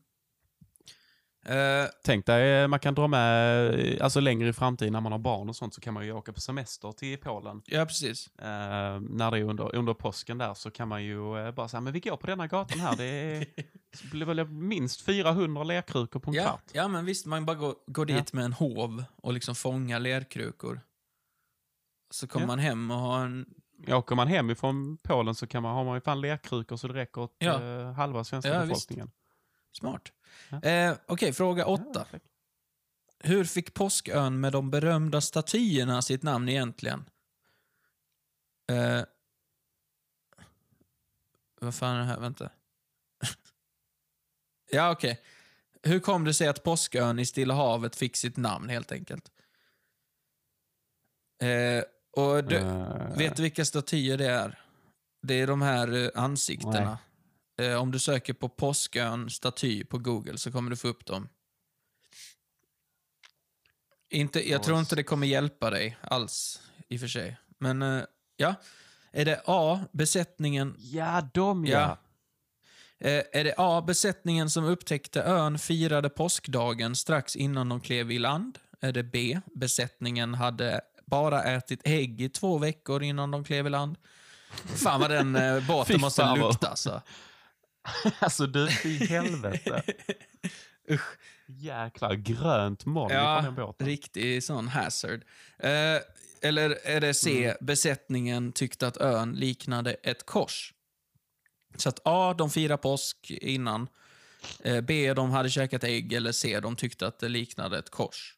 Eh, Tänk dig, eh, man kan dra med, eh, alltså längre i framtiden när man har barn och sånt, så kan man ju åka på semester till Polen. ja, precis. Eh, när det är under, under påsken där så kan man ju eh, bara säga, men vi går på denna gatan här, det är, blir väl minst 400 lerkrukor på en Ja, kvart. ja, men visst, man bara går, går dit med en hov och liksom fångar lerkrukor. Så kommer Ja. man hem och har en... Åker man hem ifrån Polen så kan man, har man ju fan lerkrukor så det räcker åt Ja. halva svenska Ja, visst. befolkningen. Smart. Ja. Eh, Okej, fråga åtta. Ja, Hur fick Påskön med de berömda statyerna sitt namn egentligen? Eh, vad fan är det här? Vänta. ja, okej. Hur kom det sig att Påskön i Stilla havet fick sitt namn, helt enkelt? Eh, och du, Eh, vet du vilka statyer det är? Det är de här eh, ansiktena. Eh, om du söker på Påskön staty på Google så kommer du få upp dem. Inte, jag tror inte det kommer hjälpa dig alls, i och för sig. Men eh, ja, är det A, besättningen... Ja, de Ja. ja. Eh, är det A, besättningen som upptäckte ön firade påskdagen strax innan de klev i land? Är det B, besättningen hade bara ätit ägg i två veckor innan de klev i land? Fan vad den eh, båten måste lukta alltså. Alltså du, i helvete. Usch. Jäklar, grönt moln Ja, från den båten. riktig sån hazard. Eh, eller är det C, Mm. besättningen tyckte att ön liknade ett kors? Så att A, de firar påsk innan. Eh, B, de hade käkat ägg. Eller C, de tyckte att det liknade ett kors.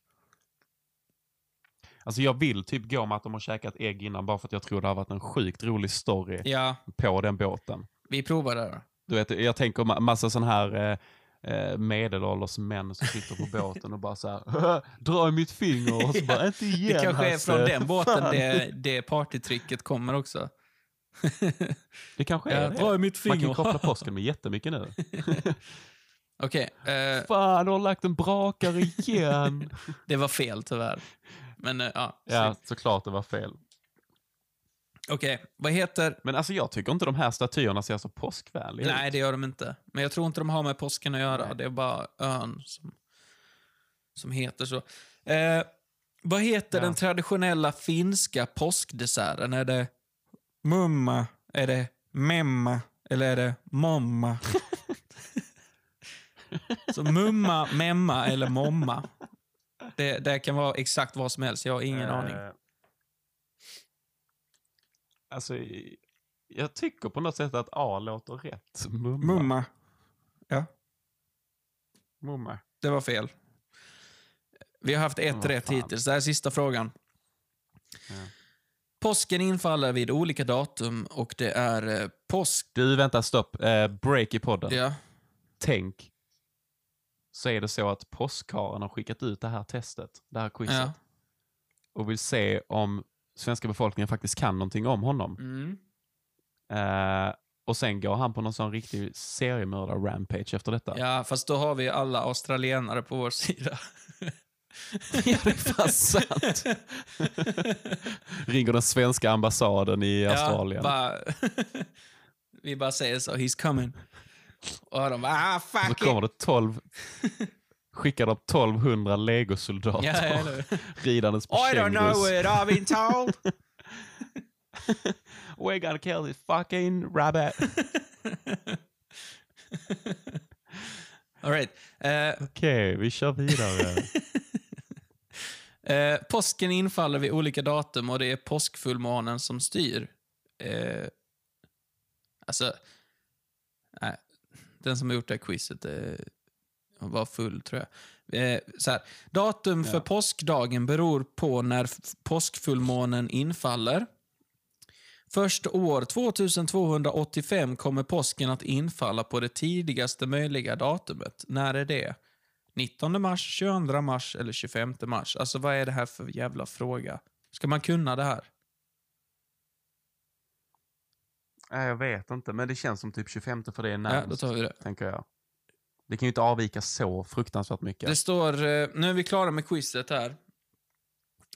Alltså jag vill typ gå med att de har käkat ägg innan bara för att jag tror det har varit en sjukt rolig story Ja, på den båten. vi provar det då. Du vet, jag tänker ma- massa sån här eh, eh, medelålders män som sitter på båten och bara så här, dra i mitt finger och så bara, inte igen Det kanske är Hasse." från den båten det, det partytricket kommer också. Det kanske är Ja, det. dra i mitt Man finger. kan koppla påsken med jättemycket nu. Okej, eh, Fan, du har lagt en brakare igen. det var fel tyvärr. Men eh, ja, ja, såklart det var fel. Okej, vad heter... Men alltså jag tycker inte de här statyerna ser så påskvänliga Nej, ut. det gör de inte. Men jag tror inte de har med påsken att göra. Nej. Det är bara ön som, som heter så. Eh, vad heter Ja. den traditionella finska påskdesserten? Är det mumma? Är det memma? Eller är det momma? så mumma, memma eller momma. Det, det kan vara exakt vad som helst. Jag har ingen Eh, aning. Alltså, jag tycker på något sätt att A låter rätt. Mumma. Mumma. Ja, Mumma. det var fel. Vi har haft ett rätt fan. hittills. Det här är sista frågan. Ja. Påsken infaller vid olika datum och det är eh, påsk... Du, vänta, stopp. Eh, break i podden. Ja, Tänk, så är det så att påskharen har skickat ut det här testet, det här quizet, ja. och vill se om svenska befolkningen faktiskt kan någonting om honom. Mm. Eh, och sen går han på någon sån riktig seriemördar-rampage efter detta. ja, fast då har vi alla australienare på vår sida. Ja, det är fan sant. Ringer den svenska ambassaden i Australien. Ja, bara, vi bara säger så, he's coming. Och de bara, ah så fuck kommer it. det 12, skickar de 1200 legosoldater eller hur? ridandes på I don't know kängurus. it, I've been told. We're gonna kill this fucking rabbit. All right. Eh, Okej, vi kör vidare. Eh, påsken infaller vid olika datum och det är påskfullmånen som styr. Eh, alltså, nej, den som har gjort det här quizet eh, var full, tror jag. Eh, så här, datum för Ja. påskdagen beror på när påskfullmånen infaller. Först år 2285 kommer påsken att infalla på det tidigaste möjliga datumet. När är det? 19 mars, 22 mars eller 25 mars? Alltså vad är det här för jävla fråga? Ska man kunna det här? Nej, jag vet inte, men det känns som typ 25 för det är Ja, närmast. då tar vi det. tänker jag. Det kan ju inte avvika så fruktansvärt mycket. Det står, eh, nu är vi klara med quizet här.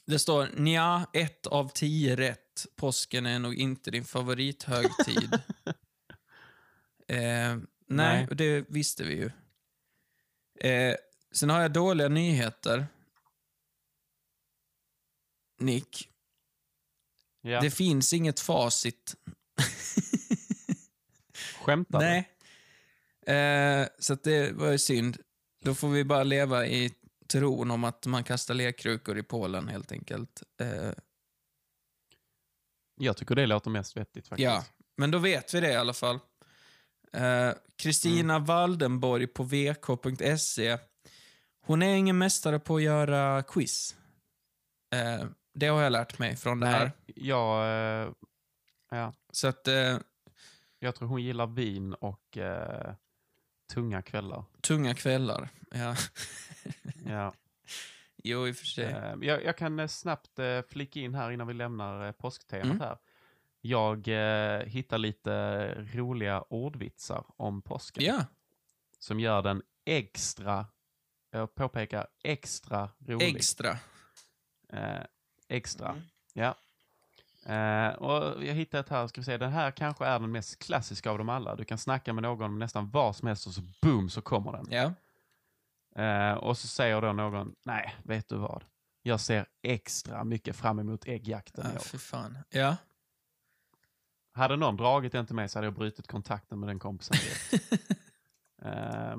Det står nja, ett av tio rätt. Påsken är nog inte din favorithögtid. eh, nej, Nej. det visste vi ju. Eh, sen har jag dåliga nyheter. Nick, ja. det finns inget facit. Skämtar du? Nej. Eh, så det var ju synd. Då får vi bara leva i tron om att man kastar lekkrukor i Polen helt enkelt. Eh, Jag tycker det låter mest vettigt faktiskt. ja, men då vet vi det i alla fall. Eh, Kristina Waldenborg på vk.se. Hon är ingen mästare på att göra quiz. Eh, det har jag lärt mig från det här. Jag, eh, ja, Så att, eh, jag tror hon gillar vin och eh, tunga kvällar. tunga kvällar. Ja. Ja. jo, i och för sig. Eh, jag, jag kan eh, snabbt eh, flika in här innan vi lämnar påsktemat Mm. här. Jag eh, hittar lite roliga ordvitsar om påsken Ja, som gör den extra, jag påpekar extra rolig. extra. Eh, extra. Mm. Ja. Eh, och jag hittade ett här, ska vi se, den här kanske är den mest klassiska av dem alla. Du kan snacka med någon om nästan vad som helst och så boom så kommer den. Ja. Eh, och så säger då någon, nej, vet du vad? Jag ser extra mycket fram emot äggjakten Ja, för fan. Ja. Hade någon dragit den till mig så hade jag brutit kontakten med den kompisen. Eh,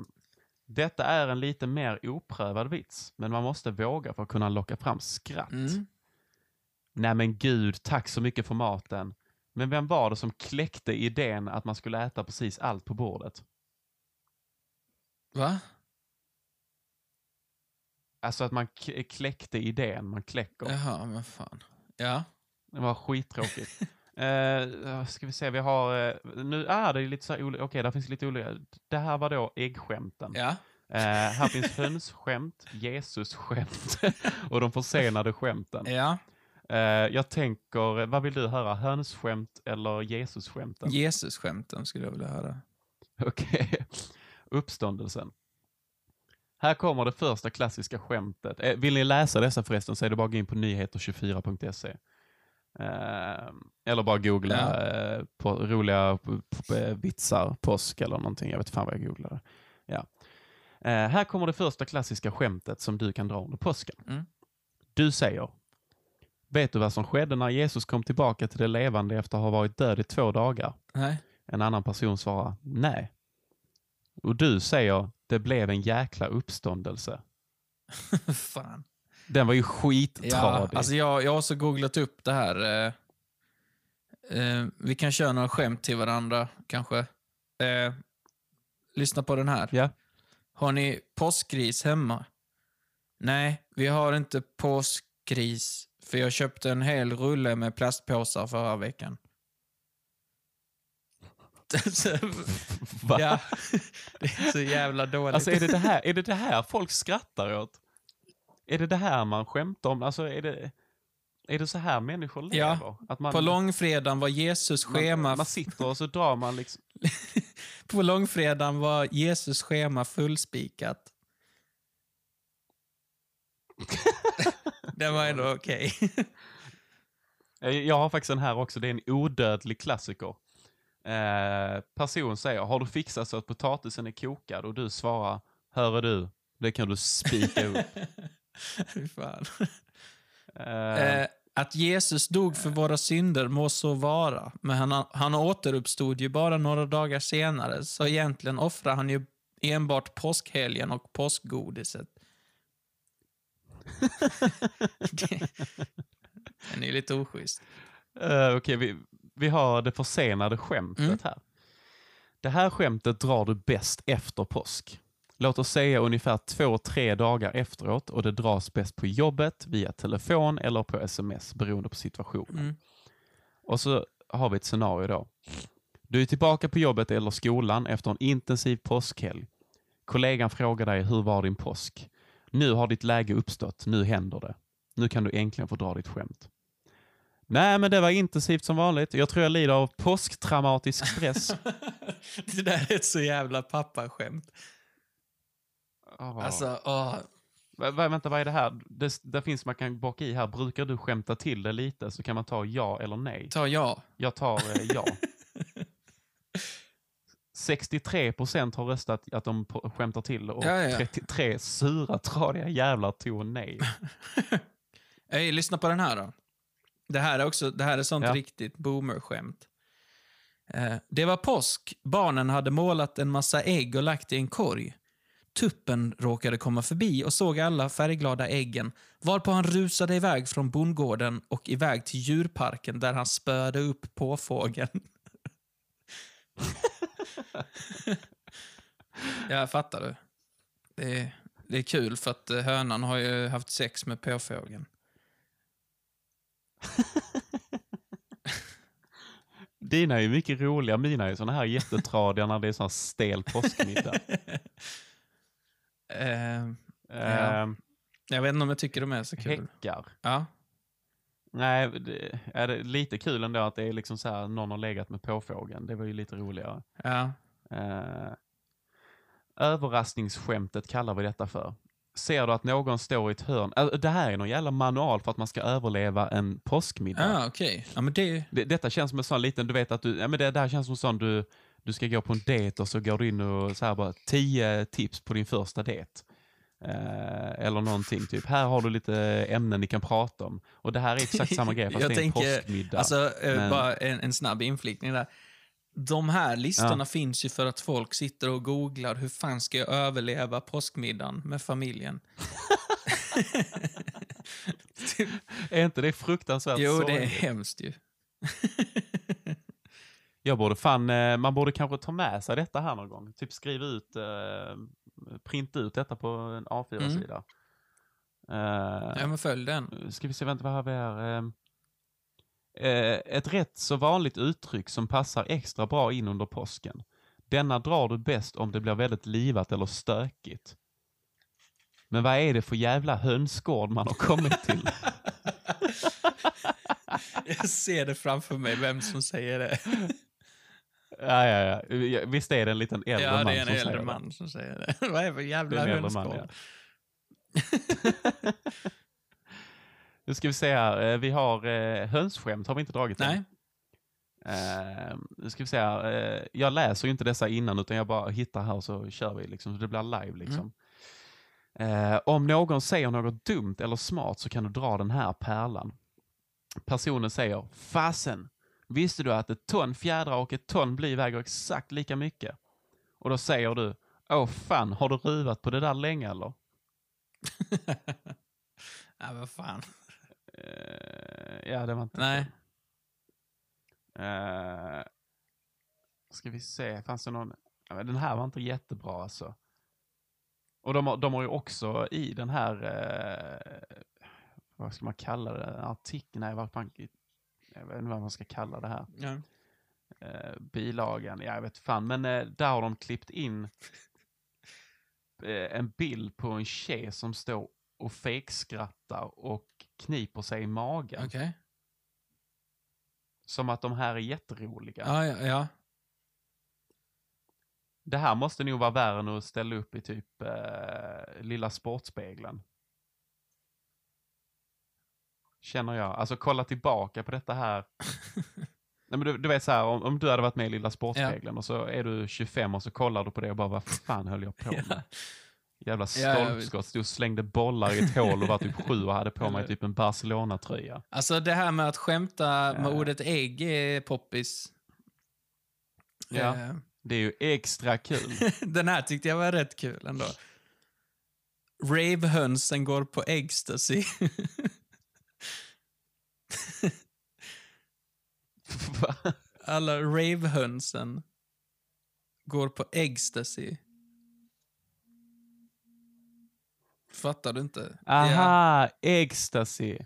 Detta är en lite mer oprövad vits, men man måste våga för att kunna locka fram skratt. Mm. Nej men gud, tack så mycket för maten. Men vem var det som kläckte idén att man skulle äta precis allt på bordet? Va? Alltså att man kläckte idén, man kläcker. Jaha, men fan. Ja. Det var skittråkigt. uh, ska vi se, vi har... eh, nu är det ju lite så här olika... Okej, där finns lite olika. Det här var då äggskämten. Ja. Eh, här finns hönsskämt, Jesus-skämt och de försenade skämten. Ja. Eh, jag tänker, vad vill du höra? Hönsskämt eller Jesus-skämten? Jesus-skämten skulle jag vilja höra. Okej. Uppståndelsen. Här kommer det första klassiska skämtet. Eh, Vill ni läsa dessa förresten så är det bara att gå in på nyheter24.se. Eh, eller bara googla Ja. eh, på roliga vitsar, påsk eller någonting. Jag vet fan vad jag googlade. Ja. Eh, här kommer det första klassiska skämtet som du kan dra under påsken. Mm. Du säger, vet du vad som skedde när Jesus kom tillbaka till det levande efter att ha varit död i två dagar? Nej. En annan person svarar nej. Och du säger det blev en jäkla uppståndelse. fan. Den var ju Ja, skittradig. alltså jag, jag har också googlat upp det här. Eh, eh, vi kan köra några skämt till varandra, kanske. Eh, lyssna på den här. ja. Har ni påskgris hemma? Nej, vi har inte påskgris. För jag köpte en hel rulle med plastpåsar förra veckan. Va? ja, det är så jävla dåligt. Alltså är det det, här, är det det här folk skrattar åt? Är det det här man skämtar om? Alltså är det, är det så här människor Ja. lever? Att man, På långfredagen var Jesus schema... man, man sitter och så drar man liksom... På långfredagen var Jesus schema fullspikat. det var ändå okej. Eh, Jag har faktiskt en här också, det är en odödlig klassiker. Eh, person säger, har du fixat så att potatisen är kokad? Och du svarar, hör du, det kan du spika upp. Fy fan. Eh, Eh, att Jesus dog för våra synder må så vara, men han, han återuppstod ju bara några dagar senare, så egentligen offrar han ju enbart påskhelgen och påskgodiset. Den är ju lite oschysst. Uh, Okej, vi, vi har det försenade skämtet Mm. här. Det här skämtet drar du bäst efter påsk. Låt oss säga ungefär två, tre dagar efteråt och det dras bäst på jobbet, via telefon eller på sms beroende på situationen. Mm. Och så har vi ett scenario då. Du är tillbaka på jobbet eller skolan efter en intensiv påskhelg. Kollegan frågar dig hur var din påsk? Nu har ditt läge uppstått, nu händer det. Nu kan du äntligen få dra ditt skämt. Nej, men det var intensivt som vanligt. Jag tror jag lider av påsktraumatisk stress. det där är ett så jävla pappaskämt. oh. Alltså, åh. Va- va- vänta, vad är det här? Det, det finns man kan baka i här. Brukar du skämta till det lite så kan man ta ja eller nej. ta ja. Jag tar eh, ja. 63 procent har röstat att de skämtar till och Ja, ja. 33 sura, tradiga jävlar tog nej. Ey, lyssna på den här då. Det här är också, det här är sånt Ja. riktigt boomer-skämt. Eh, det var påsk. Barnen hade målat en massa ägg och lagt i en korg. Tuppen råkade komma förbi och såg alla färgglada äggen, varpå han rusade iväg från bondgården och iväg till djurparken där han spöade upp påfågeln. Jag fattar du. Det är, det är kul för att eh, hönan har ju haft sex med påfågeln. Dina är ju mycket roliga, mina är såna här jättetradiga när det är sån här stel påskmiddag. Eh, Ehm, jag vet inte om jag tycker de är så kul. häckar. Ja. Nej, det, är det lite kul ändå att det är liksom så här, någon har legat med påfågeln. Det var ju lite roligare. ja. Eh, överraskningsskämtet kallar vi detta för. Ser du att någon står i ett hörn. Äh, det här är någon jävla manual för att man ska överleva en påskmiddag. Ah, okej. Ja, men det... Det, detta känns som en sån liten, du vet att du, ja, men det, det här känns som en sån du, du ska gå på en dejt och så går du in och så här bara, tio tips på din första dejt. Eh, eller någonting, typ här har du lite ämnen ni kan prata om. Och det här är exakt samma grej fast Jag det är en tänker, påskmiddag. Alltså, eh, Men- bara en, en snabb inflikning där. De här listorna finns ju för att folk sitter och googlar hur fan ska jag överleva påskmiddagen med familjen. Är inte det fruktansvärt jo, det är sorgligt? hemskt ju. Jag borde fan, eh, man borde kanske ta med sig detta här någon gång. Typ skriva ut, printa ut detta på en A4-sida. Eh, Ja, men följ den. Ska vi se, vänta vad har vi här? Eh, ett rätt så vanligt uttryck som passar extra bra in under påsken. Denna drar du bäst om det blir väldigt livat eller stökigt. Men vad är det för jävla hönsgård man har kommit till? Jag ser det framför mig, vem som säger det. Ja, ja, ja. Ja, Visst är det en liten äldre ja, man det är en som säger äldre det? man som säger det. Vad är det för Det jävla är en man, hönsgård? ja. Nu ska vi se här. Eh, Vi har eh, hönsskämt, har vi inte dragit än. Nej. Eh, nu ska vi se här. Eh, jag läser ju inte dessa innan utan jag bara hittar här så kör vi liksom. Så det blir live liksom. Eh, om någon säger något dumt eller smart så kan du dra den här pärlan. Personen säger Fasen, visste du att ett ton fjädrar och ett ton bly väger exakt lika mycket? Och då säger du Åh fan, har du ruvat på det där länge eller? ja, vad fan. Eh, ja, det var inte Nej. Uh, ska vi se, fanns det någon? Ja, den här var inte jättebra alltså. Och de har, de har ju också i den här, eh, vad ska man kalla det, artikeln, nej vad fan, jag vet inte vad man ska kalla det här. Ja. Eh, bilagan, ja, jag vet fan, men eh, där har de klippt in eh, en bild på en tjej som står och fejkskrattar och kniper sig i magen. Okej. Som att de här är jätteroliga. Ja, ja, ja. Det här måste nog vara värre än att ställa upp i typ eh, Lilla Sportspegeln. Känner jag. Alltså kolla tillbaka på detta här. Nej, men du, du vet så här, om, om du hade varit med i Lilla Sportspegeln och så är du 25 och så kollar du på det och bara vad fan höll jag på med? Ja. Jävla Ja, stolpskott, stod och slängde bollar i ett hål och var typ sju och hade på mig typ en Barcelona-tröja. Alltså det här med att skämta med Ja. ordet ägg är poppis. Ja. Eh, Det är ju extra kul. Den här tyckte jag var rätt kul ändå. Ravehönsen går på ecstasy. Alla ravehönsen går på ecstasy. Fattar du inte? Ja. Aha, ecstasy.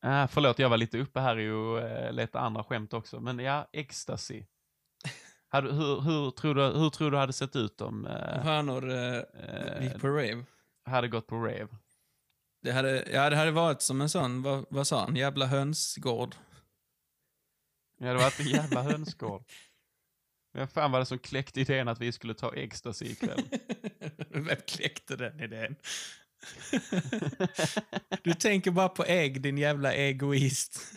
Ah, förlåt, jag var lite uppe här i och uh, leta andra skämt också. Men ja, ecstasy. Hade, hur, hur, tror du, hur tror du hade sett ut om uh, eh, gick på rave. hade gått på rave? Det hade, ja, det hade varit som en sån, vad, vad sa han, jävla hönsgård. Ja, det var ett jävla hönsgård. Vem fan var det som kläckte idén att vi skulle ta ecstasy ikväll? Vem kläckte den idén? Du tänker bara på ägg, din jävla egoist.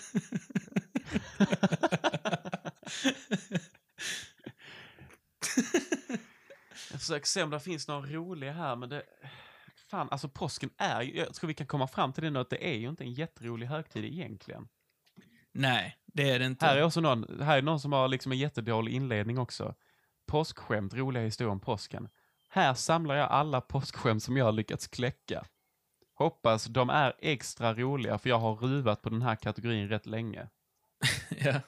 Jag försöker se om det finns några roliga här, men det... Fan, alltså påsken är ju- Jag tror vi kan komma fram till det nu, att det är ju inte en jätterolig högtid egentligen. Nej, det är det inte. Här är också någon, här är någon som har liksom en jättedålig inledning också. Påskskämt, roliga historier om påsken. Här samlar jag alla påskskämt som jag har lyckats kläcka. Hoppas de är extra roliga, för jag har ruvat på den här kategorin rätt länge. ja.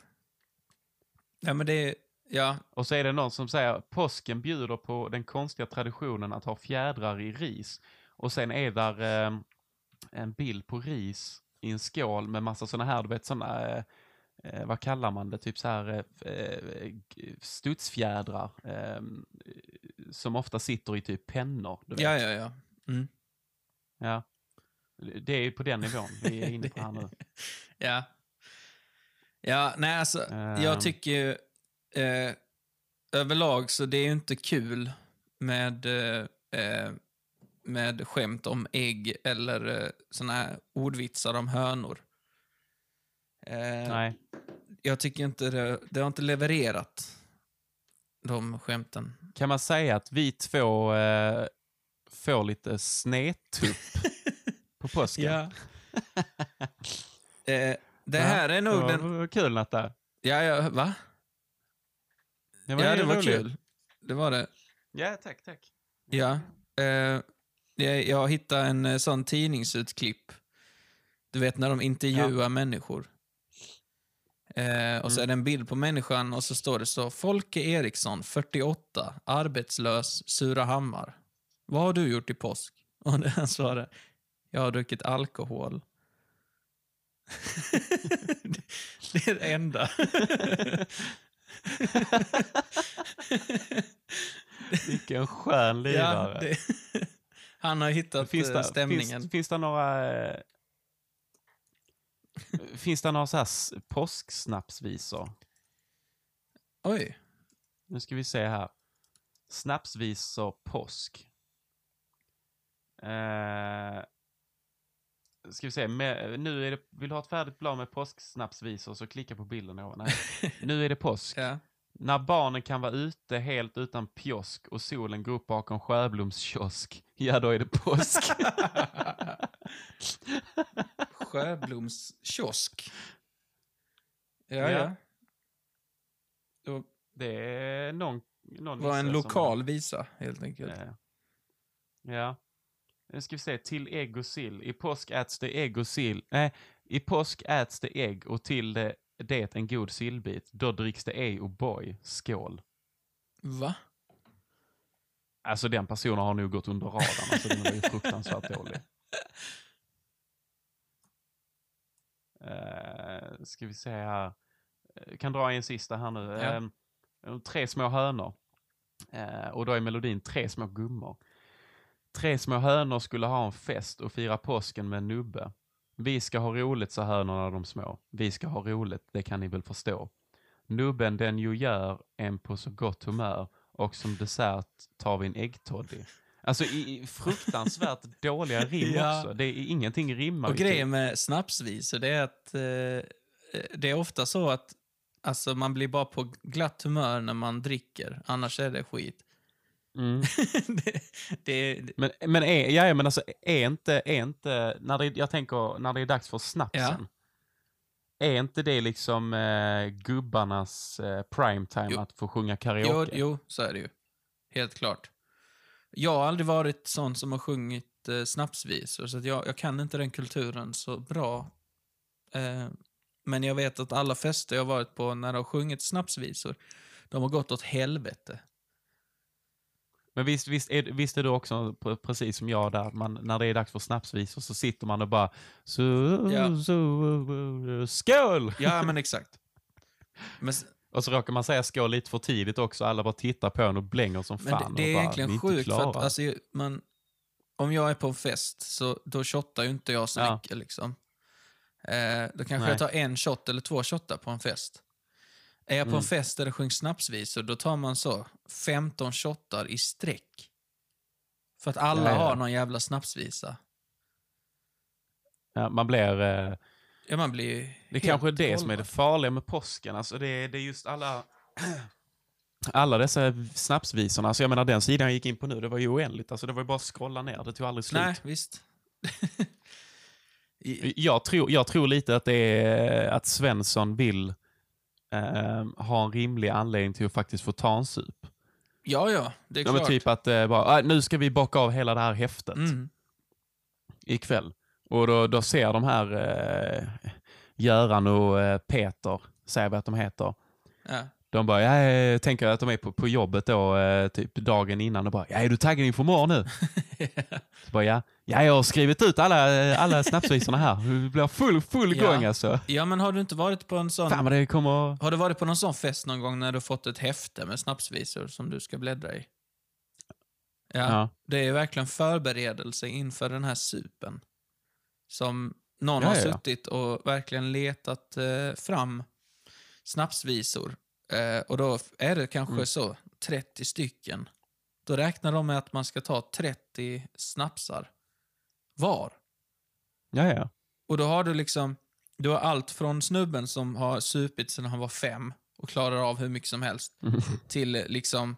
ja, men det är... Ja, Och så är det någon som säger påsken bjuder på den konstiga traditionen att ha fjädrar i ris. Och sen är där eh, en bild på ris i en skål med massa sådana här, du vet sådana, eh, eh, vad kallar man det, typ så här eh, eh, studsfjädrar. Eh, som ofta sitter i typ pennor. Du vet. ja, ja, ja. Mm. ja. Det är ju på den nivån vi är inne på här nu. Ja. Ja, nej alltså, Ehm. jag tycker ju, eh, överlag så det är ju inte kul med, eh, med skämt om ägg eller eh, såna här ordvitsar om hönor. Eh, Nej. Jag tycker inte det, det har inte levererat, de skämten. Kan man säga att vi två eh, får lite snedtupp på påsken? Ja. eh, det här är nog det den... var kul Natta. Ja, ja, va? Det ja, ju det var roligt. kul. Det var det. Ja, tack, tack. Ja. Eh, jag, hittade en eh, sån tidningsutklipp. Du vet när de intervjuar människor. Eh, och så är det en bild på människan och så står det så. Folke Eriksson, 48, arbetslös, Surahammar. Vad har du gjort i påsk? Och han svarade. Jag har druckit alkohol. det är det enda. Vilken skön lirare. ja, det, han har hittat finns, eh, det, stämningen. finns, finns det några... eh, finns det några så här påsksnapsvisor? Oj. Nu ska vi se här. Snapsvisor påsk. Eh, ska vi se. Med, nu är det, vill du ha ett färdigt blad med påsksnapsvisor så klicka på bilden ovan. Nej. Nu är det påsk. Ja. När barnen kan vara ute helt utan pjosk och solen går upp bakom Sjöbloms kiosk, ja då är det påsk. Sjöbloms kiosk. Ja, Ja. ja. Det Det är någon, någon var en nisse som- lokal visa, helt enkelt. Eh, Ja. Nu ska vi se, till ägg och sill. I påsk äts det ägg och sill. Nej, i påsk äts det ägg och till det, det en god sillbit. Då dricks det ej och boy. Skål. Va? Alltså den personen har nog gått under radarn. Alltså den var ju fruktansvärt dålig. Uh, ska vi se här. Eh, kan dra en sista här nu. Ja. Eh, tre små hönor. Eh, och då är melodin tre små gummor. Tre små hönor skulle ha en fest och fira påsken med en nubbe. Vi ska ha roligt, sa hönorna de små. Vi ska ha roligt, det kan ni väl förstå. Nubben den ju gör en på så gott humör och som dessert tar vi en äggtoddy. Alltså i, i fruktansvärt dåliga rim Ja. också. Det är ingenting rimmar Och ju typ. grejen med snapsvisor, det är att eh, det är ofta så att alltså, man blir bara på glatt humör när man dricker, annars är det skit. Mm. det, det, Men, men, är, ja, ja, men alltså, är inte, är inte när det, jag tänker när det är dags för snapsen. Är inte det liksom eh, gubbarnas eh, primetime Jo. att få sjunga jo, karaoke? jo, så är det ju. Helt klart. Jag har aldrig varit sån som har sjungit eh, snapsvisor, så jag, jag kan inte den kulturen så bra. Eh, men jag vet att alla fester jag varit på när de har sjungit snapsvisor, de har gått åt helvete. Men visst, visst, är, visst är du också precis som jag där, man, när det är dags för snapsvisor så sitter man och bara så, Ja. så, skål! Ja, men exakt. Men, Och så råkar man säga skål lite för tidigt också, alla bara tittar på en och blänger som men fan. det, det är bara, egentligen "Vi är inte sjukt, för att klara." alltså, man, om jag är på en fest, så då shottar ju inte jag så Ja. mycket. Liksom. Eh, då kanske Nej. jag tar en shot eller två shottar på en fest. Är jag på Mm. en fest där det sjungs snapsvisor, då tar man så 15 shottar i sträck. För att alla Ja, ja. har någon jävla snapsvisa. ja, man blir... Eh, Ja, man blir Det kanske är det som är det farliga med påsken. Alltså det, är, det är just alla, alla dessa snapsvisorna. Alltså jag menar den sidan jag gick in på nu, det var ju oändligt. Alltså det var ju bara att scrolla ner, det tog aldrig slut. Nej, visst. Jag, tror, jag tror lite att det är att Svensson vill eh, ha en rimlig anledning till att faktiskt få ta en sup. ja, ja, det är men klart. typ att eh, bara, "Ah, nu ska vi bocka av hela det här häftet Mm. ikväll. Och då, då ser de här eh, Göran och eh, Peter, säger vi att de heter, Ja. De bara, ja, jag tänker att de är på, på jobbet då, eh, typ dagen innan och bara, ja, är du taggad inför imorgon nu? Så bara, ja. ja, jag har skrivit ut alla, eh, alla snapsvisorna här. Du blir full, full Ja. gång alltså. ja, men har du inte varit på en sån... Fan det kommer... Har du varit på någon sån fest någon gång när du fått ett häfte med snapsvisor som du ska bläddra i? Ja, Ja. det är verkligen förberedelse inför den här supen. Som någon Ja, har suttit och verkligen letat eh, fram snapsvisor. Eh, och då är det kanske Mm. så, 30 stycken. Då räknar de med att man ska ta 30 snapsar var. Ja, ja. Och då har du liksom, du har allt från snubben som har supit sedan han var fem och klarar av hur mycket som helst, till eh, liksom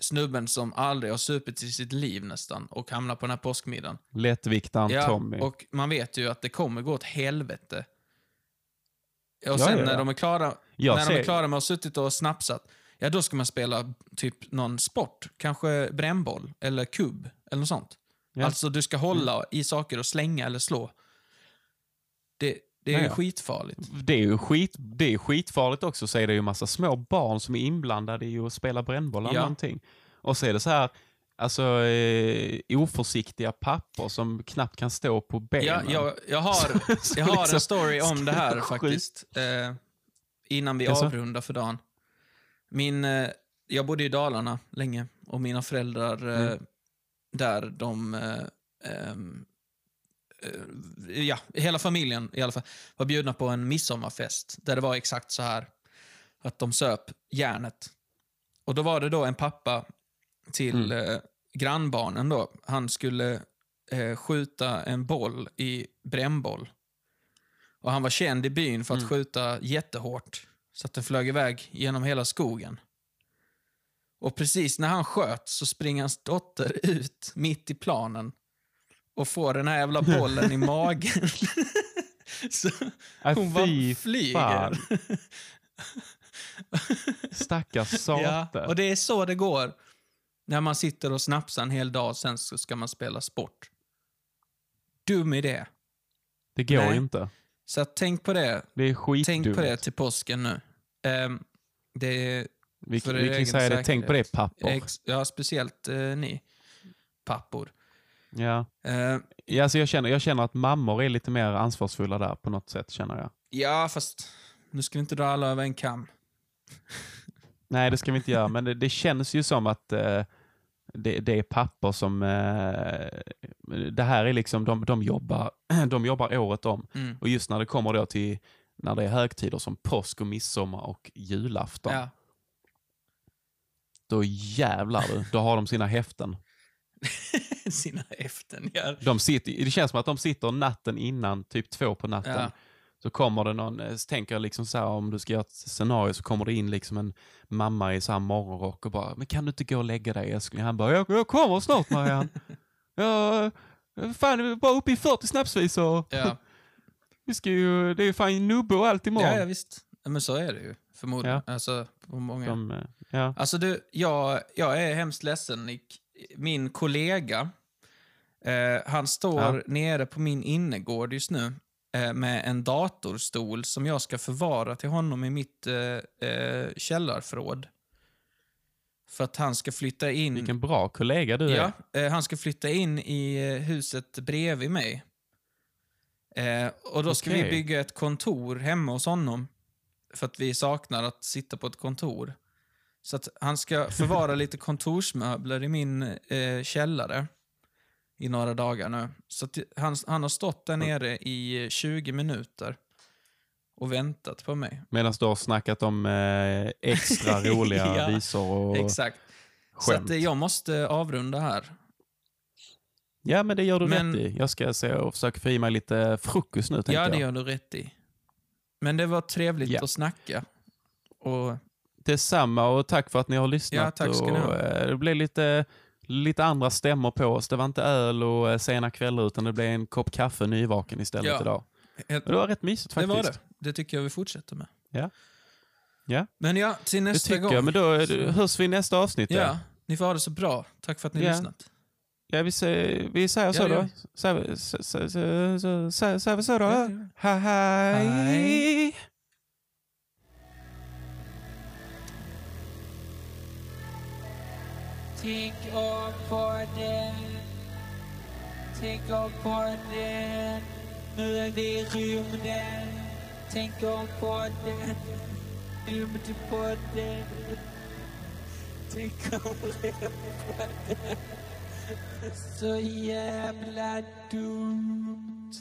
snubben som aldrig har supit i sitt liv nästan och hamnar på den här påskmiddagen. Lättviktaren Ja, Tommy. och man vet ju att det kommer gå åt helvete. Och sen när de är klara Jag när de ser- är klara med att ha suttit och snapsat, ja då ska man spela typ någon sport. Kanske brännboll eller kubb eller något sånt. Ja. Alltså du ska hålla i saker och slänga eller slå. Det, det är Ja, ju skitfarligt. Det är ju skit, det är skitfarligt också, så är det ju massa små barn som är inblandade i att spela brännboll eller Ja. någonting. Och så är det så här, alltså eh, oförsiktiga pappor som knappt kan stå på benen. Ja, jag, jag har, Så jag har liksom en story om det här faktiskt. Eh, innan vi Jaså? avrundar för dagen. Min, eh, jag bodde i Dalarna länge och mina föräldrar eh, Mm. där, de... Eh, ehm, eh, ja, hela familjen i alla fall var bjudna på en midsommarfest där det var exakt så här att de söp järnet. Och då var det då en pappa till Mm. eh, grannbarnen då. Han skulle eh, skjuta en boll i brännboll. Och han var känd i byn för att Mm. skjuta jättehårt. Så att den flög iväg genom hela skogen. Och precis när han sköt så springer hans dotter ut mitt i planen och får den här jävla bollen i magen. så Äh, hon bara flyger. Stackars Ja, sate. och det är så det går. När man sitter och snapsar en hel dag och sen så ska man spela sport. Dum idé. det går Nej. inte. Så tänk på det. Det är skitdumt. Tänk på det till påsken nu. Ehm, det är, Vi, för vi kan säga det, tänk på det pappor. ex, ja, speciellt eh, ni pappor. Ja. Ehm, Ja, alltså jag, känner, jag känner att mammor är lite mer ansvarsfulla där på något sätt, känner jag. ja, fast nu ska vi inte dra alla över en kam. Nej, det ska vi inte göra, men det, det känns ju som att eh, det, det är pappor som... Eh, det här är liksom, de, de, jobbar, de jobbar året om. Mm. Och just när det kommer då till när det är högtider som påsk och midsommar och julafton, Ja. då jävlar du, då har de sina häften. Sina häften. Ja. De sitter, det känns som att de sitter natten innan, typ två på natten. Ja. Så kommer det någon, eh, så tänker jag liksom så här, om du ska göra ett scenario så kommer det in liksom en mamma i så här morgonrock och bara, men kan du inte gå och lägga dig älskling? Han bara, jag, jag kommer snart Marianne. jag, fan, vi är bara uppe i 40 snapsvisor. Ja. Vi ska ju, det är ju fan nubbe och allt imorgon. ja, ja, visst. Ja, men så är det ju. Förmodligen. Alltså, på många... De, eh, ja. Alltså du, jag, jag är hemskt ledsen Nick. min kollega, eh, han står Ja. nere på min innergård just nu eh, med en datorstol som jag ska förvara till honom i mitt eh, eh, källarförråd. För att han ska flytta in... Vilken bra kollega du är. Ja, eh, han ska flytta in i eh, huset bredvid mig. Eh, och då ska vi Okej. bygga ett kontor hemma hos honom. För att vi saknar att sitta på ett kontor. Så att han ska förvara lite kontorsmöbler i min eh, källare i några dagar nu. Så han, han har stått där nere i eh, 20 minuter och väntat på mig. Medan du har snackat om eh, extra roliga Ja, visor och Exakt. Så skämt. att eh, jag måste avrunda här. Ja, men det gör du Men- rätt i. Jag ska se och försöka få i mig lite frukost nu, Ja, det gör du rätt i. Men det var trevligt Ja. att snacka. Och Detsamma och tack för att ni har lyssnat. Ja, tack ska ni och, ha. eh, Det blev lite, lite andra stämmor på oss. Det var inte öl och eh, sena kvällar utan det blev en kopp kaffe nyvaken istället Ja. idag. Och det var rätt mysigt det faktiskt. var det. Det tycker jag vi fortsätter med. Ja. Ja. Men ja, till Det nästa tycker gång. jag, men då eh, hörs vi i nästa avsnitt. Ja, Ja, ni får ha det så bra. Tack för att ni Ja. lyssnat. ja vi, säger, vi säger så det då. Säger vi så, då? Det. Hej, hej. Hej. Tänk om på den Tänk om på den Nu är vi i rymden Tänk om på den Dumt på den Tänk om på den Så jävla dum